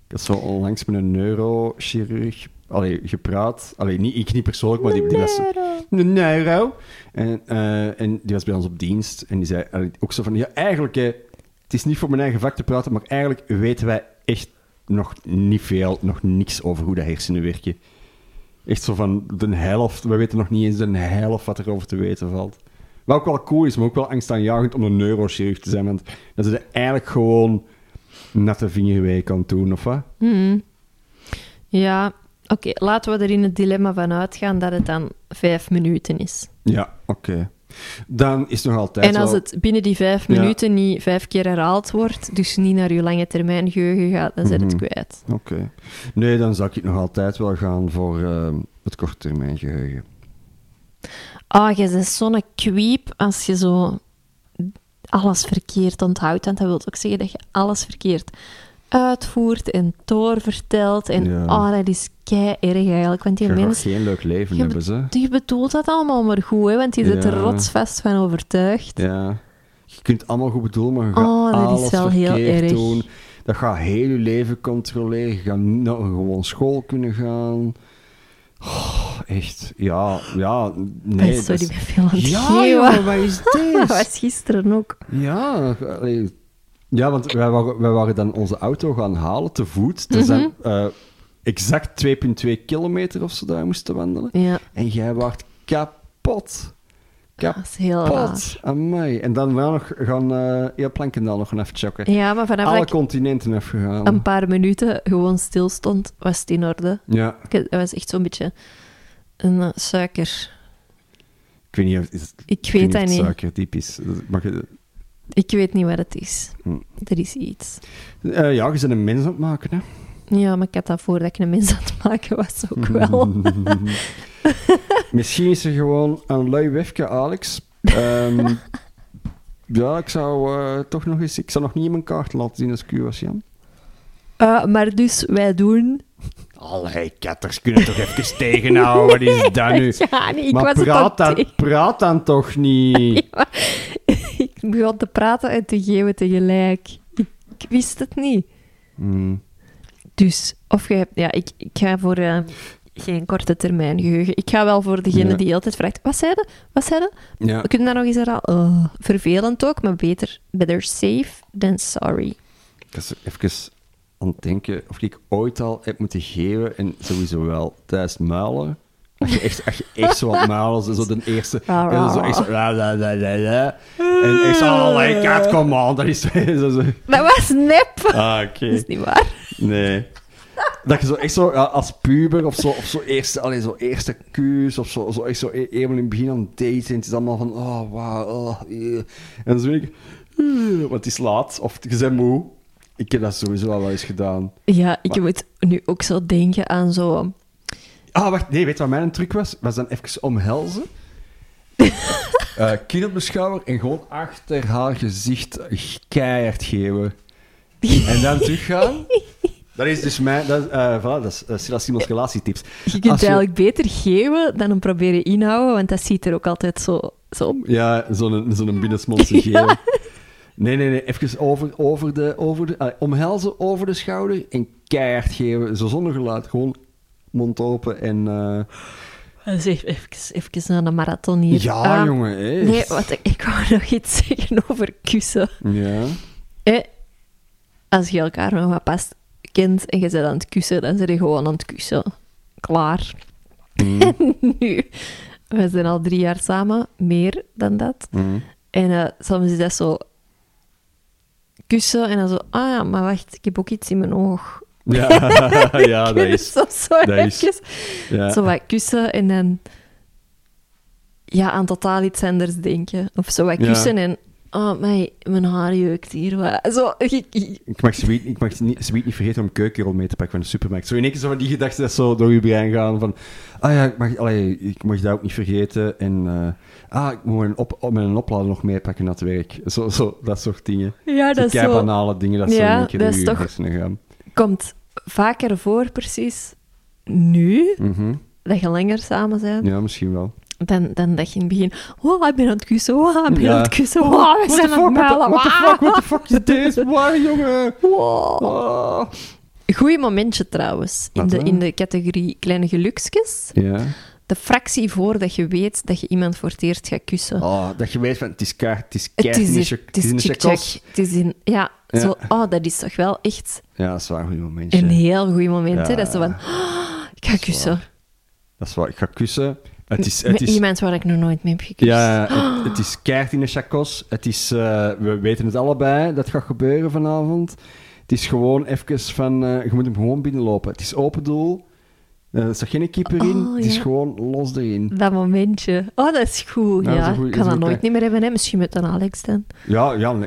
Speaker 1: Ik had zo onlangs met een neurochirurg allee, gepraat. Allee, niet, ik niet persoonlijk, maar die, die was... Een euro. En, eh, en die was bij ons op dienst. En die zei allee, ook zo van... Ja, eigenlijk... hè, het is niet voor mijn eigen vak te praten, maar eigenlijk weten wij echt nog niet veel, nog niks over hoe de hersenen werken. Echt zo van de helft. We weten nog niet eens de helft wat er over te weten valt. Wat ook wel cool is, maar ook wel angstaanjagend om een neurochirurg te zijn. Want dat ze er eigenlijk gewoon natte vingerwee kan doen, of wat?
Speaker 2: Hmm. Ja, oké. laten we er in het dilemma van uitgaan dat het dan vijf minuten is.
Speaker 1: Ja, oké. Dan is nog altijd
Speaker 2: en als
Speaker 1: wel-
Speaker 2: het binnen die vijf
Speaker 1: Ja.
Speaker 2: minuten niet vijf keer herhaald wordt, dus niet naar je lange termijn geheugen gaat, dan zet het
Speaker 1: Mhm.
Speaker 2: kwijt.
Speaker 1: Oké. Nee, dan zou ik nog altijd wel gaan voor eh, het korte termijn geheugen.
Speaker 2: Ah, je bent zo'n kwiep als je zo alles verkeerd onthoudt. Want dat wil ook zeggen dat je alles verkeerd uitvoert en doorvertelt. En
Speaker 1: Ja.
Speaker 2: ah, dat is kei erg eigenlijk. Want die
Speaker 1: Je
Speaker 2: mensen,
Speaker 1: geen leuk leven
Speaker 2: Je
Speaker 1: hebben, ze.
Speaker 2: die bedoelt dat allemaal maar goed, hè, want die zit er
Speaker 1: Ja.
Speaker 2: rotsvast van overtuigd.
Speaker 1: Ja. Je kunt allemaal goed bedoelen, maar je gaat
Speaker 2: Oh, dat is wel heel erg.
Speaker 1: doen. Dat gaat heel je leven controleren. Je gaat niet naar een gewoon school kunnen gaan. Oh, echt. Ja, ja. Nee.
Speaker 2: Sorry,
Speaker 1: dat
Speaker 2: ik ben veel aan het
Speaker 1: Ja, wat is
Speaker 2: Dat
Speaker 1: dit?
Speaker 2: was gisteren ook.
Speaker 1: Ja, allee. Ja, want wij waren, wij waren dan onze auto gaan halen te voet. Er zijn eh, exact 2,2 kilometer of zo daar moesten wandelen.
Speaker 2: Ja,
Speaker 1: En jij waart kapot.
Speaker 2: dat is heel raar.
Speaker 1: Kapot. Amai. En dan wel nog gaan eh heel Plankendaal nog gaan even chokken.
Speaker 2: Ja, maar vanaf
Speaker 1: Alle continenten afgegaan.
Speaker 2: een paar minuten gewoon stilstond, was het in orde.
Speaker 1: Ja,
Speaker 2: Dat was echt zo'n beetje een eh, suiker.
Speaker 1: ik weet niet of, is,
Speaker 2: Ik weet dat
Speaker 1: het
Speaker 2: niet.
Speaker 1: suikertypisch. Mag je,
Speaker 2: Ik weet niet wat het is.
Speaker 1: Hm.
Speaker 2: Er is iets.
Speaker 1: Eh, ja, je bent een mens aan het maken, hè.
Speaker 2: Ja, maar ik had dat voordat ik een mens aan het maken was ook wel.
Speaker 1: Misschien is er gewoon een lui wefke, Alex. Ehm, ja, ik zou eh, toch nog eens... Ik zou nog niet in mijn kaart laten zien als ik u was, Jan.
Speaker 2: Eh, maar dus, wij doen...
Speaker 1: Allee, katters kunnen toch even tegenhouden. Wat is dat nu?
Speaker 2: Ja, nee, ik
Speaker 1: maar
Speaker 2: was
Speaker 1: praat dan, praat dan toch niet?
Speaker 2: Ik begon te praten en te geven tegelijk. Ik wist het niet.
Speaker 1: Hmm.
Speaker 2: Dus, of jij... Ja, ik, ik ga voor eh, geen korte termijn geheugen. Ik ga wel voor degene
Speaker 1: Ja.
Speaker 2: die altijd vraagt... Wat zei je? Wat zei je?
Speaker 1: Ja.
Speaker 2: We kunnen dat nog eens herhalen. Oh, vervelend ook, maar beter. Better safe than sorry.
Speaker 1: Ik was even aan het denken of ik ooit al heb moeten geven, en sowieso wel het muilen. Als je echt, als je echt zo muilen is, zo de eerste...
Speaker 2: Ra,
Speaker 1: en zo
Speaker 2: ra,
Speaker 1: echt zo... la, la, la. En echt zo... Oh my god, come on. Dat is zo...
Speaker 2: Dat was nep.
Speaker 1: Ah, oké.
Speaker 2: Dat is niet waar.
Speaker 1: Nee. Dat je zo echt zo als puber of zo, of zo eerste, allee, zo eerste kus of zo, zo echt zo eenmaal in het begin aan het daten. En het is allemaal van, oh, wauw, oh. En dan zo ik, want het is laat of je bent moe. Ik heb dat sowieso al wel eens gedaan.
Speaker 2: Ja, ik moet nu ook zo denken aan zo...
Speaker 1: Ah, wacht, nee, weet je wat mijn truc was? Was dan even omhelzen. Eh kin op de schouder en gewoon achter haar gezicht keihard geven. En dan teruggaan. Dat is dus mijn... Dat, is, eh, voilà, dat is uh, Silas Simons relatietips.
Speaker 2: Je kunt
Speaker 1: je-
Speaker 2: eigenlijk beter geven dan hem proberen inhouden, want dat ziet er ook altijd zo, zo
Speaker 1: Ja, zo'n zo'n binnensmondse geven. Nee, nee, nee. Even over, over de... Over de omhelzen over de schouder en keihard geven. Zo zonder geluid. Gewoon mond open en...
Speaker 2: is even, even, naar een marathon hier.
Speaker 1: ja,
Speaker 2: Ah,
Speaker 1: jongen. Echt.
Speaker 2: Nee, wat, ik- ik wou nog iets zeggen over kussen.
Speaker 1: Ja.
Speaker 2: Eh, als je elkaar nog wat past kent en je bent aan het kussen, dan ben je gewoon aan het kussen. Klaar.
Speaker 1: Mm,
Speaker 2: nu, we zijn al drie jaar samen, meer dan dat.
Speaker 1: mm.
Speaker 2: En eh, soms is dat zo kussen en dan zo, ah ja, maar wacht, ik heb ook iets in mijn oog.
Speaker 1: Ja, ja, dat is...
Speaker 2: zo, zo
Speaker 1: dat is- Ja.
Speaker 2: zo wat kussen en dan ja, aan totaal iets anders denken. Of zo wat
Speaker 1: Ja.
Speaker 2: kussen en oh, mijn, mijn haar jeukt hier. Wat. Zo, ik- ik-
Speaker 1: Ik mag zoiets ik mag niet, niet vergeten om keukenrol mee te pakken van de supermarkt. Zo in één keer zo van die gedachten dat zo door je brein gaan van... Ah ja, ik mag, allee, ik mag dat ook niet vergeten. En... eh, ah, ik moet mijn, op, op- mijn oplader nog meepakken naar het werk. Zo, zo, dat soort dingen.
Speaker 2: ja, dat is
Speaker 1: Kei
Speaker 2: zo,
Speaker 1: banale dingen dat zo
Speaker 2: Ja,
Speaker 1: in één keer
Speaker 2: dat
Speaker 1: door
Speaker 2: is
Speaker 1: je
Speaker 2: toch-
Speaker 1: hersenen gaan.
Speaker 2: Komt vaker voor precies nu,
Speaker 1: Mhm.
Speaker 2: dat je langer samen bent,
Speaker 1: Ja, misschien wel.
Speaker 2: dan, dan dat je in het begin... Oh, ik ben aan het kussen, oh, ik ben
Speaker 1: Ja.
Speaker 2: aan het kussen, oh, we
Speaker 1: What
Speaker 2: zijn
Speaker 1: the
Speaker 2: aan het
Speaker 1: fuck, what the, fuck, what the fuck is this? Waar, jongen?
Speaker 2: Wow.
Speaker 1: Oh.
Speaker 2: Goeie momentje trouwens. In
Speaker 1: Wat
Speaker 2: de, in de categorie kleine geluksjes.
Speaker 1: Ja.
Speaker 2: De fractie voordat je weet dat je iemand voor het eerst gaat kussen.
Speaker 1: Oh, dat je weet van, het is kaart, het is
Speaker 2: het
Speaker 1: kaart
Speaker 2: is, het is
Speaker 1: in de.
Speaker 2: Het is in... Ja,
Speaker 1: Ja.
Speaker 2: Zo, oh, dat is toch wel echt
Speaker 1: Ja, dat is waar, een goed momentje.
Speaker 2: een heel goed moment. Hè? Dat is zo van... "Ah, ik ga kussen.
Speaker 1: waar. Dat is waar, ik ga kussen. Het is... Het is
Speaker 2: iemand waar ik nog nooit mee heb gekust.
Speaker 1: ja, het, het is kaart in de chakos. Het is... eh, we weten het allebei, dat gaat gebeuren vanavond. Het is gewoon even van... eh, je moet hem gewoon binnenlopen. Het is open doel. Eh, er staat geen keeper in.
Speaker 2: Oh,
Speaker 1: het is
Speaker 2: ja.
Speaker 1: gewoon los erin.
Speaker 2: Dat momentje. Oh, dat is goed.
Speaker 1: Ja, is
Speaker 2: ik kan dat nooit niet meer hebben. Hè? Misschien met een Alex dan.
Speaker 1: Ja, ja,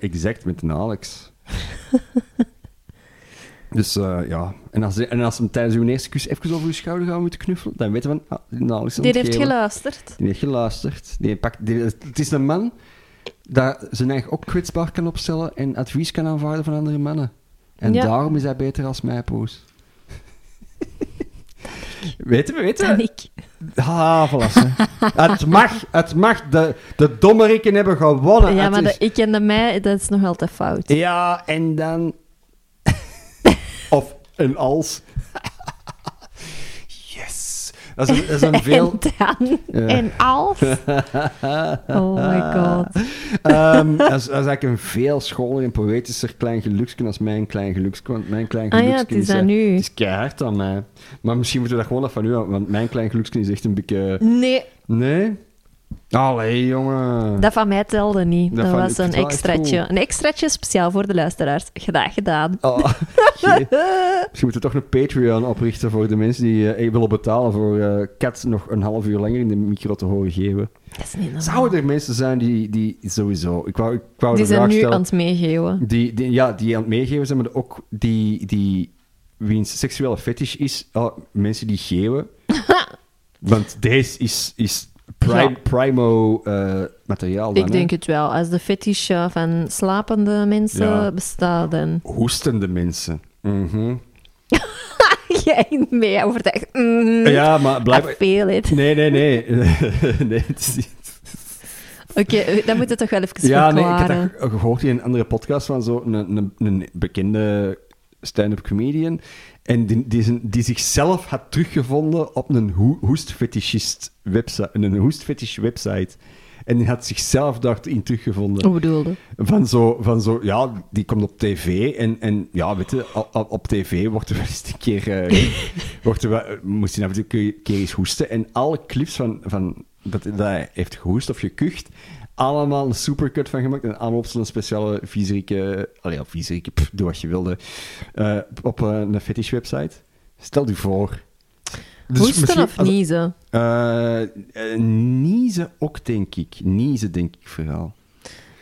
Speaker 1: exact, met een Alex. dus eh, ja, en als, en als hem tijdens uw eerste kus even over uw schouder gaan moeten knuffelen, dan weten we van, ah, die Alex
Speaker 2: Die heeft geluisterd.
Speaker 1: Die heeft geluisterd. Die pakt, die- het is een man dat zijn eigen ook kwetsbaar kan opstellen en advies kan aanvaarden van andere mannen. En
Speaker 2: Ja.
Speaker 1: daarom is hij beter als mij, Poes. weten we, weten
Speaker 2: Dan
Speaker 1: we?
Speaker 2: ik.
Speaker 1: Ah, voilà. het mag, het mag. De, de dommerikken hebben gewonnen.
Speaker 2: Ja,
Speaker 1: Het
Speaker 2: maar
Speaker 1: is-
Speaker 2: de ik en de mij, dat is nog altijd fout.
Speaker 1: ja, en dan... of een als. Dat is een, dat is een veel...
Speaker 2: En dan. En als. Oh my god.
Speaker 1: Ehm, dat, is, dat is eigenlijk een veel scholer en poëtischer klein geluksken als mijn klein geluksken. Want mijn klein
Speaker 2: Ah ja,
Speaker 1: geluksken
Speaker 2: het is
Speaker 1: eh,
Speaker 2: aan u.
Speaker 1: Het is keihard aan mij. Maar misschien moeten we dat gewoon af van u want mijn klein geluksken is echt een beetje...
Speaker 2: Nee,
Speaker 1: Nee? Allee, jongen.
Speaker 2: dat van mij telde niet.
Speaker 1: Dat
Speaker 2: was een extraatje. Een extraatje speciaal voor de luisteraars. Gedaan, gedaan.
Speaker 1: Oh. Misschien moeten we toch een Patreon oprichten voor de mensen die eh, willen betalen voor eh Kat nog een half uur langer in de micro te horen geven.
Speaker 2: Dat is niet normaal.
Speaker 1: Zouden er mensen zijn die, die sowieso... Ik wou, ik wou
Speaker 2: Die zijn nu
Speaker 1: stellen.
Speaker 2: aan het meegeven.
Speaker 1: Die, die, ja, die aan het meegeven zijn, maar ook die, die wiens seksuele fetish is, oh, mensen die geven. Want deze is, is pri-
Speaker 2: Ja.
Speaker 1: primo eh, materiaal dan,
Speaker 2: Ik denk het wel. Als de fetish eh, van slapende mensen
Speaker 1: Ja.
Speaker 2: bestaat, dan...
Speaker 1: Hoestende mensen. Mhm.
Speaker 2: Jij mee overtuigd. Mm,
Speaker 1: Ja, maar
Speaker 2: it.
Speaker 1: Nee, nee, nee. nee het is niet...
Speaker 2: Oké, eh, dat moet je toch wel even
Speaker 1: Ja, nee, ik heb dat gehoord in een andere podcast van zo'n een, een, een bekende stand-up comedian. En die, die, zichzelf had teruggevonden op een ho hoestfetischist website, een hoestfetish website. En die had zichzelf daarin teruggevonden.
Speaker 2: Hoe bedoelde?
Speaker 1: Van zo, van zo, ja, die komt op tv en, en ja, weet je, op, tv wordt er wel eens een keer, eh, wordt er wel, moest hij toe een keer eens hoesten. En alle clips van, van dat, dat hij heeft gehoest of gekucht, allemaal een supercut van gemaakt en allemaal op zo'n speciale viezerieke, allee, ja, pff, doe wat je wilde, eh, op eh, een fetish website. Stel je voor. Dus
Speaker 2: Hoesten
Speaker 1: misschien-
Speaker 2: of niezen?
Speaker 1: eh, niezen ook, denk ik. Niezen, denk ik vooral.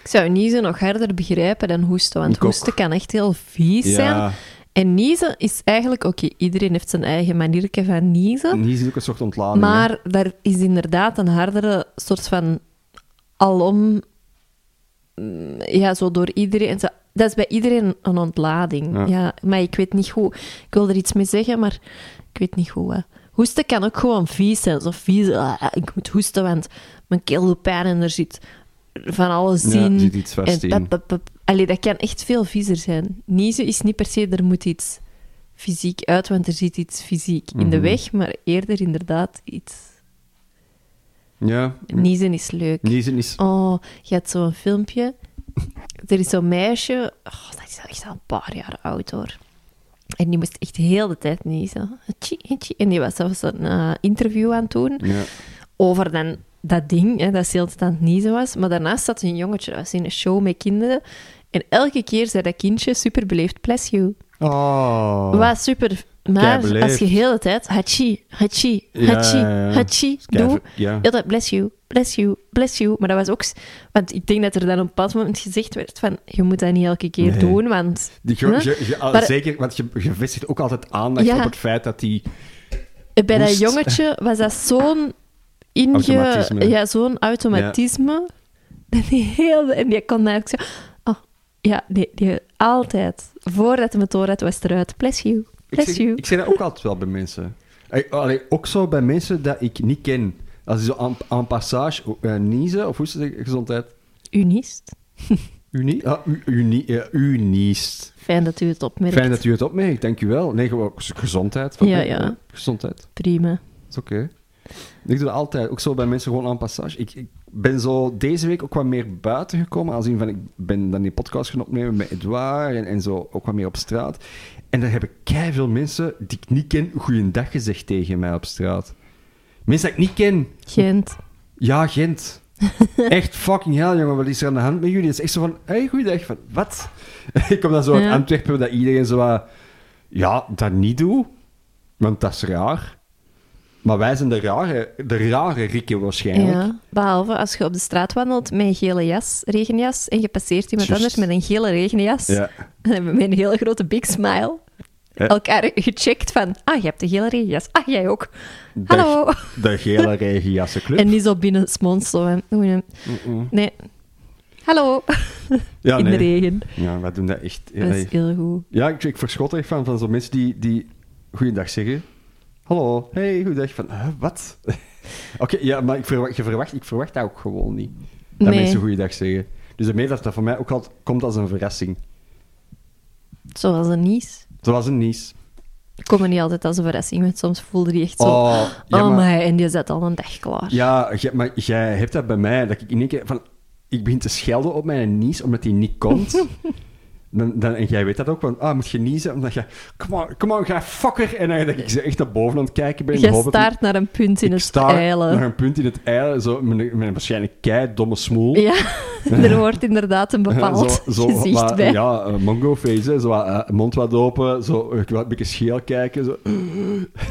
Speaker 2: Ik zou niezen nog harder begrijpen dan hoesten, want
Speaker 1: Ik ook.
Speaker 2: hoesten kan echt heel vies zijn. En niezen is eigenlijk... Oké, iedereen heeft zijn eigen maniertje van niezen.
Speaker 1: niezen is ook een soort ontlading. hè.
Speaker 2: Maar daar is inderdaad een hardere soort van alom... mm, Ja, zo door iedereen... Dat is bij iedereen een ontlading.
Speaker 1: Ja.
Speaker 2: Ja. maar ik weet niet hoe... Ik wil er iets mee zeggen, maar ik weet niet hoe. hè. Hoesten kan ook gewoon vies zijn. Zo vies... ah, ik moet hoesten, want mijn keel doet pijn en er zit van alles
Speaker 1: Ja,
Speaker 2: in.
Speaker 1: er zit iets vast
Speaker 2: en
Speaker 1: in.
Speaker 2: pep, pep, pep. Allee, dat kan echt veel viezer zijn. Niezen is niet per se, er moet iets fysiek uit, want er zit iets fysiek in de
Speaker 1: Mhm.
Speaker 2: weg, maar eerder inderdaad iets...
Speaker 1: Ja,
Speaker 2: Niezen is leuk.
Speaker 1: niezen is...
Speaker 2: Oh, je hebt zo'n filmpje. Er is zo'n meisje, oh, dat is al echt al een paar jaar oud hoor. En die moest echt heel de tijd niezen. En die was zelfs een eh, interview aan het doen
Speaker 1: Ja.
Speaker 2: over dan, dat ding, hè, dat ze heel de tijd aan het niezen was. Maar daarnaast zat een jongetje, was in een show met kinderen. En elke keer zei dat kindje super beleefd, bless you.
Speaker 1: Oh.
Speaker 2: Was super. Maar als je heel de tijd, hachi, hachi,
Speaker 1: Ja,
Speaker 2: hachi,
Speaker 1: ja, ja.
Speaker 2: hachi,
Speaker 1: Kei-
Speaker 2: doe,
Speaker 1: Ja.
Speaker 2: dat bless you, bless you, bless you. Maar dat was ook... Want ik denk dat er dan op een bepaald moment gezegd werd van, je moet dat niet elke keer
Speaker 1: Nee.
Speaker 2: doen, want...
Speaker 1: Je, je- je- al-
Speaker 2: Maar-
Speaker 1: zeker, want je, je vestigt ook altijd aandacht
Speaker 2: Ja.
Speaker 1: op het feit dat die...
Speaker 2: Bij dat jongetje was dat zo'n... Inge,
Speaker 1: Automatisme.
Speaker 2: ja, zo'n automatisme. Dat die heel... En die kon daar ook zo... Oh, ja, die, die altijd. Voordat de motor uit was eruit. Bless you,
Speaker 1: Ik
Speaker 2: bless
Speaker 1: zeg,
Speaker 2: you.
Speaker 1: ik zeg dat ook altijd wel bij mensen. Allee, ook zo bij mensen dat ik niet ken. Als die zo aan, aan passage uh, niezen, of hoe is het gezondheid?
Speaker 2: Unist.
Speaker 1: Ah, u, u, nie- ja, u niest.
Speaker 2: Fijn dat u het opmerkt.
Speaker 1: Fijn dat u het opmerkt, dank u wel. Nee, gewoon gezondheid. van
Speaker 2: Ja,
Speaker 1: mij,
Speaker 2: ja.
Speaker 1: Gezondheid,
Speaker 2: Prima.
Speaker 1: dat is oké. Ik doe dat altijd, ook zo bij mensen gewoon aan passage. Ik, ik ben zo deze week ook wat meer buiten gekomen. In van, ik ben dan die podcast gaan opnemen met Edouard en, en zo ook wat meer op straat. En daar hebben veel mensen die ik niet ken, goeiedag gezegd tegen mij op straat. Mensen die ik niet ken.
Speaker 2: Gent.
Speaker 1: Ja, Gent. Echt fucking hell, jongen. Wat is er aan de hand met jullie? Het is echt zo van, hey, goeiedag. Van, wat? ik kom dan zo uit
Speaker 2: Ja.
Speaker 1: Antwerpen dat iedereen zo wat... Ja, dat niet doet. Want dat is raar. Maar wij zijn de rare, de rare waarschijnlijk.
Speaker 2: Ja. Behalve als je op de straat wandelt met een gele jas, regenjas, en je passeert iemand anders met een gele regenjas,
Speaker 1: Ja.
Speaker 2: met een hele grote big smile
Speaker 1: Ja.
Speaker 2: elkaar gecheckt van, ah, je hebt de gele regenjas. Ah, jij ook.
Speaker 1: De-
Speaker 2: Hallo.
Speaker 1: De gele regenjassenclub.
Speaker 2: En niet zo binnen smons, zo. Nee. Hallo.
Speaker 1: Ja,
Speaker 2: In
Speaker 1: nee.
Speaker 2: de regen.
Speaker 1: Ja, wij doen dat echt...
Speaker 2: Dat is heel goed.
Speaker 1: Ja, ik, ik verschot er echt van, van zo'n mensen die, die goeiedag zeggen. Hallo, hey, goeiedag. Van, huh, wat? Oké, ja, maar ik verwacht, je verwacht, ik verwacht dat ook gewoon niet. Dat
Speaker 2: Nee.
Speaker 1: mensen goeiedag zeggen. Dus daarmee dat dat voor mij ook altijd komt als een verrassing.
Speaker 2: Zoals een nies.
Speaker 1: Zoals een nies.
Speaker 2: Komen niet altijd als een verrassing, want soms voelde die echt zo...
Speaker 1: Oh, ja,
Speaker 2: oh,
Speaker 1: maar,
Speaker 2: my, en die zat al een dag klaar.
Speaker 1: ja, maar jij hebt dat bij mij, dat ik in één keer van... Ik begin te schelden op mijn nies, omdat die niet komt. Dan, dan, en jij weet dat ook, van, ah, moet je niezen? Omdat je, come on, come on, ga fucker. En dan dat ik zo echt naar boven aan het kijken ben.
Speaker 2: Je staart naar een punt in het eilen.
Speaker 1: naar een punt in het eilen, zo, met, een- met een waarschijnlijk kei domme smoel.
Speaker 2: Ja, er wordt inderdaad een bepaald
Speaker 1: zo, zo
Speaker 2: gezicht bij.
Speaker 1: Ja, uh, mongo face, hè, zo eh, mond wat open, zo wat een beetje scheel kijken. Zo.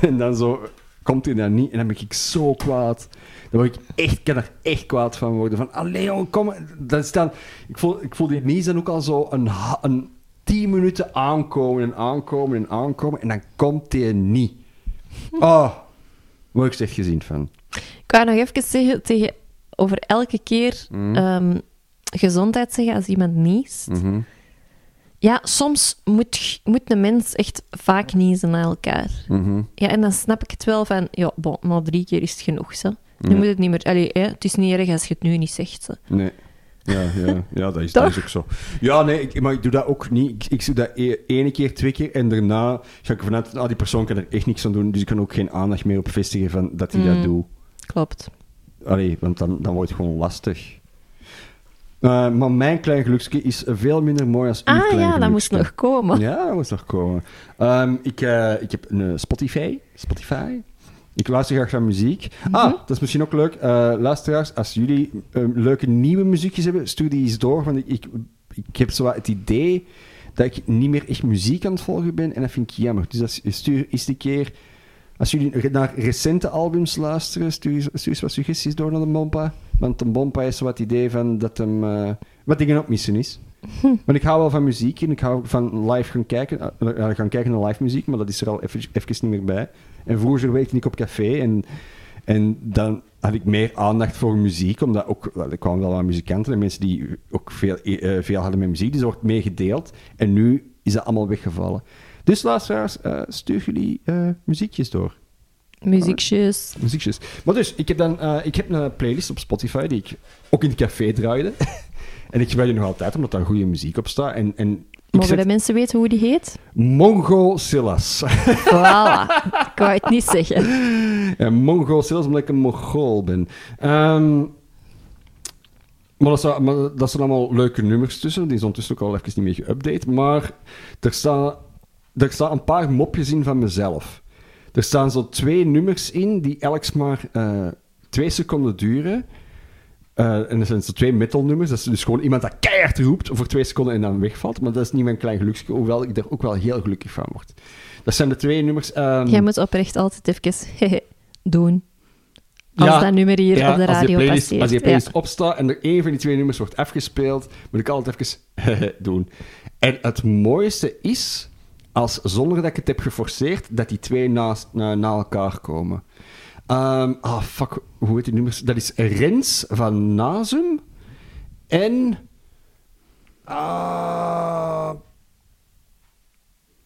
Speaker 1: En dan zo komt hij dan niet en dan ben ik zo kwaad. Dan word ik echt, kan er echt kwaad van worden. Van, allee jongen, kom. Dat is dan, ik, voel, ik voel die niet dan ook al zo een, een tien minuten aankomen en aankomen en aankomen en dan komt hij niet. Oh, daar word ik echt gezien van.
Speaker 2: Ik wou nog even zeggen tegen, over elke keer
Speaker 1: Mm.
Speaker 2: ehm, gezondheid zeggen als iemand niest.
Speaker 1: Mhm.
Speaker 2: Ja, soms moet, moet een mens echt vaak niezen naar elkaar.
Speaker 1: Mhm.
Speaker 2: Ja, en dan snap ik het wel van, ja, bon, na drie keer is het genoeg, zo.
Speaker 1: Ja.
Speaker 2: moet het niet meer... Allee, hè, het is niet erg als je het nu niet zegt, zo.
Speaker 1: Nee. Ja, ja, ja dat, is, dat is ook zo. Ja, nee, ik, maar ik doe dat ook niet. Ik, ik doe dat e- ene keer, twee keer en daarna ga ik ervan uit ah, die persoon kan er echt niks aan doen, dus ik kan ook geen aandacht meer op vestigen van dat hij dat
Speaker 2: Mm.
Speaker 1: doet.
Speaker 2: Klopt.
Speaker 1: Allee, want dan, dan wordt het gewoon lastig. Eh, maar mijn klein geluksje is veel minder mooi als uw
Speaker 2: Ah
Speaker 1: klein
Speaker 2: ja, dat moest nog komen.
Speaker 1: Ja, dat moest nog komen. Ehm, ik, eh, ik heb een Spotify. Spotify. Ik luister graag naar muziek. Ah, dat is misschien ook leuk. Eh, luisteraars, als jullie eh, leuke nieuwe muziekjes hebben, stuur die eens door. Want ik, ik, ik heb zo het idee dat ik niet meer echt muziek aan het volgen ben. En dat vind ik jammer. Dus als, stuur eens een keer... Als jullie naar recente albums luisteren, stuur, eens- stuur eens wat suggesties door naar de Bompa. Want de Bompa is zo wat het idee van dat hem eh, wat dingen op missen is. Want ik hou wel van muziek en ik hou van live gaan kijken. eh, gaan kijken naar live muziek, maar dat is er al even, even niet meer bij. En vroeger werkte ik op café en, en dan had ik meer aandacht voor muziek, omdat ook, wel, er kwamen wel wat muzikanten en mensen die ook veel, eh, veel hadden met muziek, dus dat wordt meer gedeeld. En nu is dat allemaal weggevallen. Dus luisteraars, eh stuur jullie eh, muziekjes door.
Speaker 2: Muziekjes.
Speaker 1: Muziekjes. Maar dus, ik heb dan ik heb een playlist op Spotify die ik ook in het café draaide. en ik gebruik die nog altijd, omdat daar goede muziek op staat. En, en
Speaker 2: Mogen de mensen weten hoe die heet?
Speaker 1: Mongo Silas.
Speaker 2: Voilà. ik wou het niet zeggen.
Speaker 1: ja, Mongo Silas, omdat ik een Mongool ben. Ehm, maar, dat zijn, maar dat zijn allemaal leuke nummers tussen. Die zijn ondertussen ook al even niet meer geüpdate. Maar er staan, er staan een paar mopjes in van mezelf. Er staan zo twee nummers in die elk maar eh, twee seconden duren. Eh, en er zijn zo twee metalnummers. Dat is dus gewoon iemand dat keihard roept voor twee seconden en dan wegvalt. Maar dat is niet mijn klein geluksje, hoewel ik er ook wel heel gelukkig van word. Dat zijn de twee nummers. ehm,
Speaker 2: Jij moet oprecht altijd even doen. Als
Speaker 1: Ja,
Speaker 2: dat nummer hier
Speaker 1: ja,
Speaker 2: op de
Speaker 1: als
Speaker 2: radio
Speaker 1: playlist,
Speaker 2: passeert.
Speaker 1: Als
Speaker 2: Ja.
Speaker 1: playlist opstaat en er één van die twee nummers wordt afgespeeld, moet ik altijd even doen. En het mooiste is, als zonder dat ik het heb geforceerd, dat die twee naast, na, na elkaar komen. Ehm, ah, fuck, hoe heet die nummers? Dat is Rens van Nazum en... ah,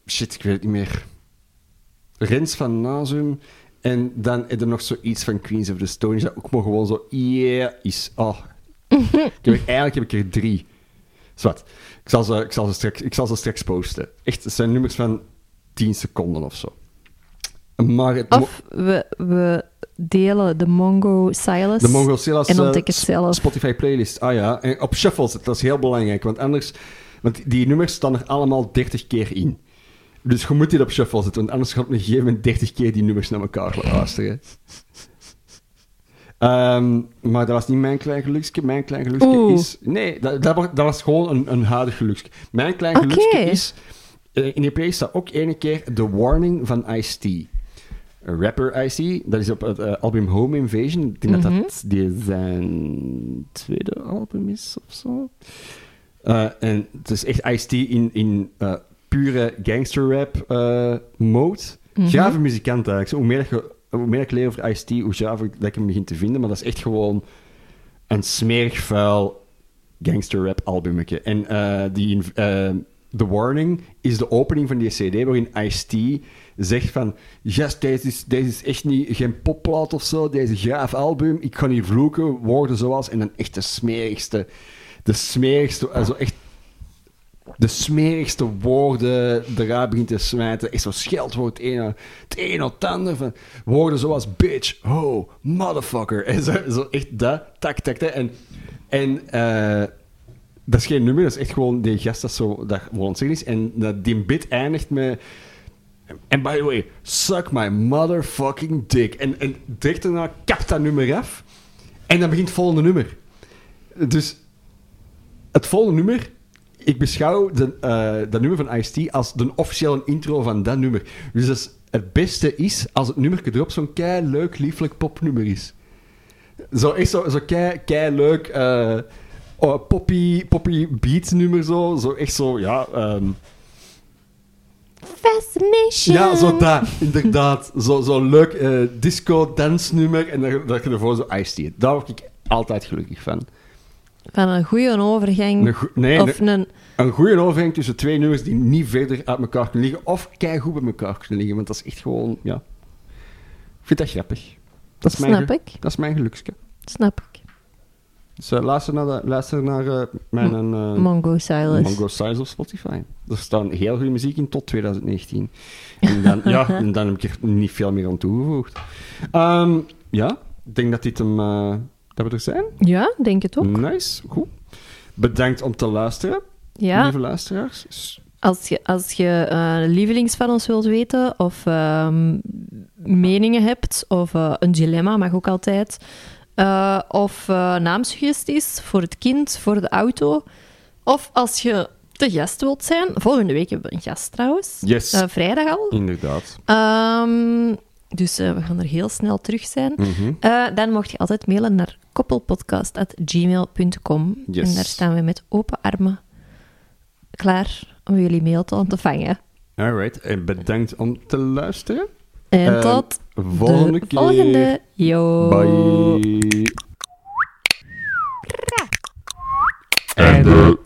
Speaker 1: shit, ik weet het niet meer. Rens van Nazum. En dan is er nog zoiets van Queens of the Stone. Dat ook maar gewoon zo, yeah, is... Oh. ik heb er- eigenlijk heb ik er drie. Zwat. Ik zal ze, ik zal ze, straks, ik zal ze straks posten. Echt, het zijn nummers van 10 seconden of zo. Maar het
Speaker 2: Of we, we delen de Mongo Silas.
Speaker 1: de Mongo Silas
Speaker 2: En
Speaker 1: eh,
Speaker 2: ontdek het zelf.
Speaker 1: Spotify playlist. Ah ja, en op shuffle dat is heel belangrijk. Want anders... Want die nummers staan er allemaal 30 keer in. Dus je moet die op shuffle zetten, want anders gaat op een gegeven moment 30 keer die nummers naar elkaar luisteren. Ehm, maar dat was niet mijn klein geluksje. Mijn klein geluksje
Speaker 2: Oeh.
Speaker 1: is... Nee, dat, dat, was, dat was gewoon een, een huidig geluksje. Mijn klein
Speaker 2: Oké.
Speaker 1: geluksje is... eh, in die playlist staat ook ene keer The Warning van Ice-T. Rapper Ice-T, dat is op het eh, album Home Invasion. Ik denk dat
Speaker 2: Mhm.
Speaker 1: dat die zijn tweede album is of zo. Eh, en het is echt Ice-T in, in eh, pure gangsterrap mode.
Speaker 2: Mhm.
Speaker 1: Grave muzikant eigenlijk. Zo, Hoe meer, je, hoe meer ik leer over Ice-T, hoe graver dat ik hem begin te vinden. Maar dat is echt gewoon een smerig vuil gangsterrap albumetje. En die The Warning is de opening van die CD waarin Ice-T zegt van yes, deze is, deze is echt niet, geen popplaat of zo, deze een graaf album, ik ga niet vloeken, woorden zoals, en dan echt de smerigste, de smerigste, also echt de smerigste woorden eruit begint te smijten. Echt zo'n scheldwoord, het ene, het ene op het andere. Van woorden zoals bitch, ho, motherfucker. En zo, zo echt dat, tak, tak, tak. En, en eh, dat is geen nummer, dat is echt gewoon die gast dat zo dat gewoon zeggen is. En dat die bit eindigt met... En by the way, suck my motherfucking dick. En, en direct daarna kapt dat nummer af. En dan begint het volgende nummer. Dus het volgende nummer, ik beschouw de, eh, dat nummer van Ice-T als de officiële intro van dat nummer. Dus het beste is als het nummer erop zo'n kei leuk, lieflijk popnummer is. Zo echt zo, zo kei, kei leuk, oh, poppy, poppy beat nummer zo. Zo echt zo, ja... ehm,
Speaker 2: Fascination.
Speaker 1: ja, zo dat, inderdaad. Zo, zo leuk eh, disco-dansnummer en dat, dat je ervoor zo Ice-T hebt. Daar word ik altijd gelukkig van.
Speaker 2: Van een goede overgang.
Speaker 1: Een, go- nee,
Speaker 2: of
Speaker 1: een,
Speaker 2: een...
Speaker 1: een goede overgang tussen twee nummers die niet verder uit elkaar kunnen liggen of keigoed bij elkaar kunnen liggen. Want dat is echt gewoon, ja... Ik vind dat grappig. Dat is mijn,
Speaker 2: Snap ik.
Speaker 1: Dat is mijn geluksje.
Speaker 2: Snap ik.
Speaker 1: Dus luister naar, de, luister naar eh, mijn... eh,
Speaker 2: Mongo Silas.
Speaker 1: Mongo Size op Spotify. Er staat heel goede muziek in tot 2019. En dan, ja, en dan heb ik er niet veel meer aan toegevoegd. Ehm, ja, ik denk dat dit hem... eh, dat we er zijn.
Speaker 2: Ja, denk het ook.
Speaker 1: Nice, goed. Bedankt om te luisteren,
Speaker 2: Ja,
Speaker 1: lieve luisteraars.
Speaker 2: Als je, als je eh, lievelings van ons wilt weten, of ehm, meningen hebt, of een dilemma, mag ook altijd. Eh, of eh, naamsuggesties voor het kind, voor de auto. Of als je te gast wilt zijn. Volgende week hebben we een gast trouwens.
Speaker 1: Yes,
Speaker 2: Eh, vrijdag al.
Speaker 1: inderdaad.
Speaker 2: Ehm, dus we gaan er heel snel terug zijn.
Speaker 1: Mhm.
Speaker 2: Dan mocht je altijd mailen naar koppelpodcast.gmail.com.
Speaker 1: Yes.
Speaker 2: En daar staan we met open armen klaar om jullie mail te ontvangen.
Speaker 1: Alright, en bedankt om te luisteren.
Speaker 2: En tot
Speaker 1: volgende
Speaker 2: de
Speaker 1: keer.
Speaker 2: volgende. Yo.
Speaker 1: Bye. En de...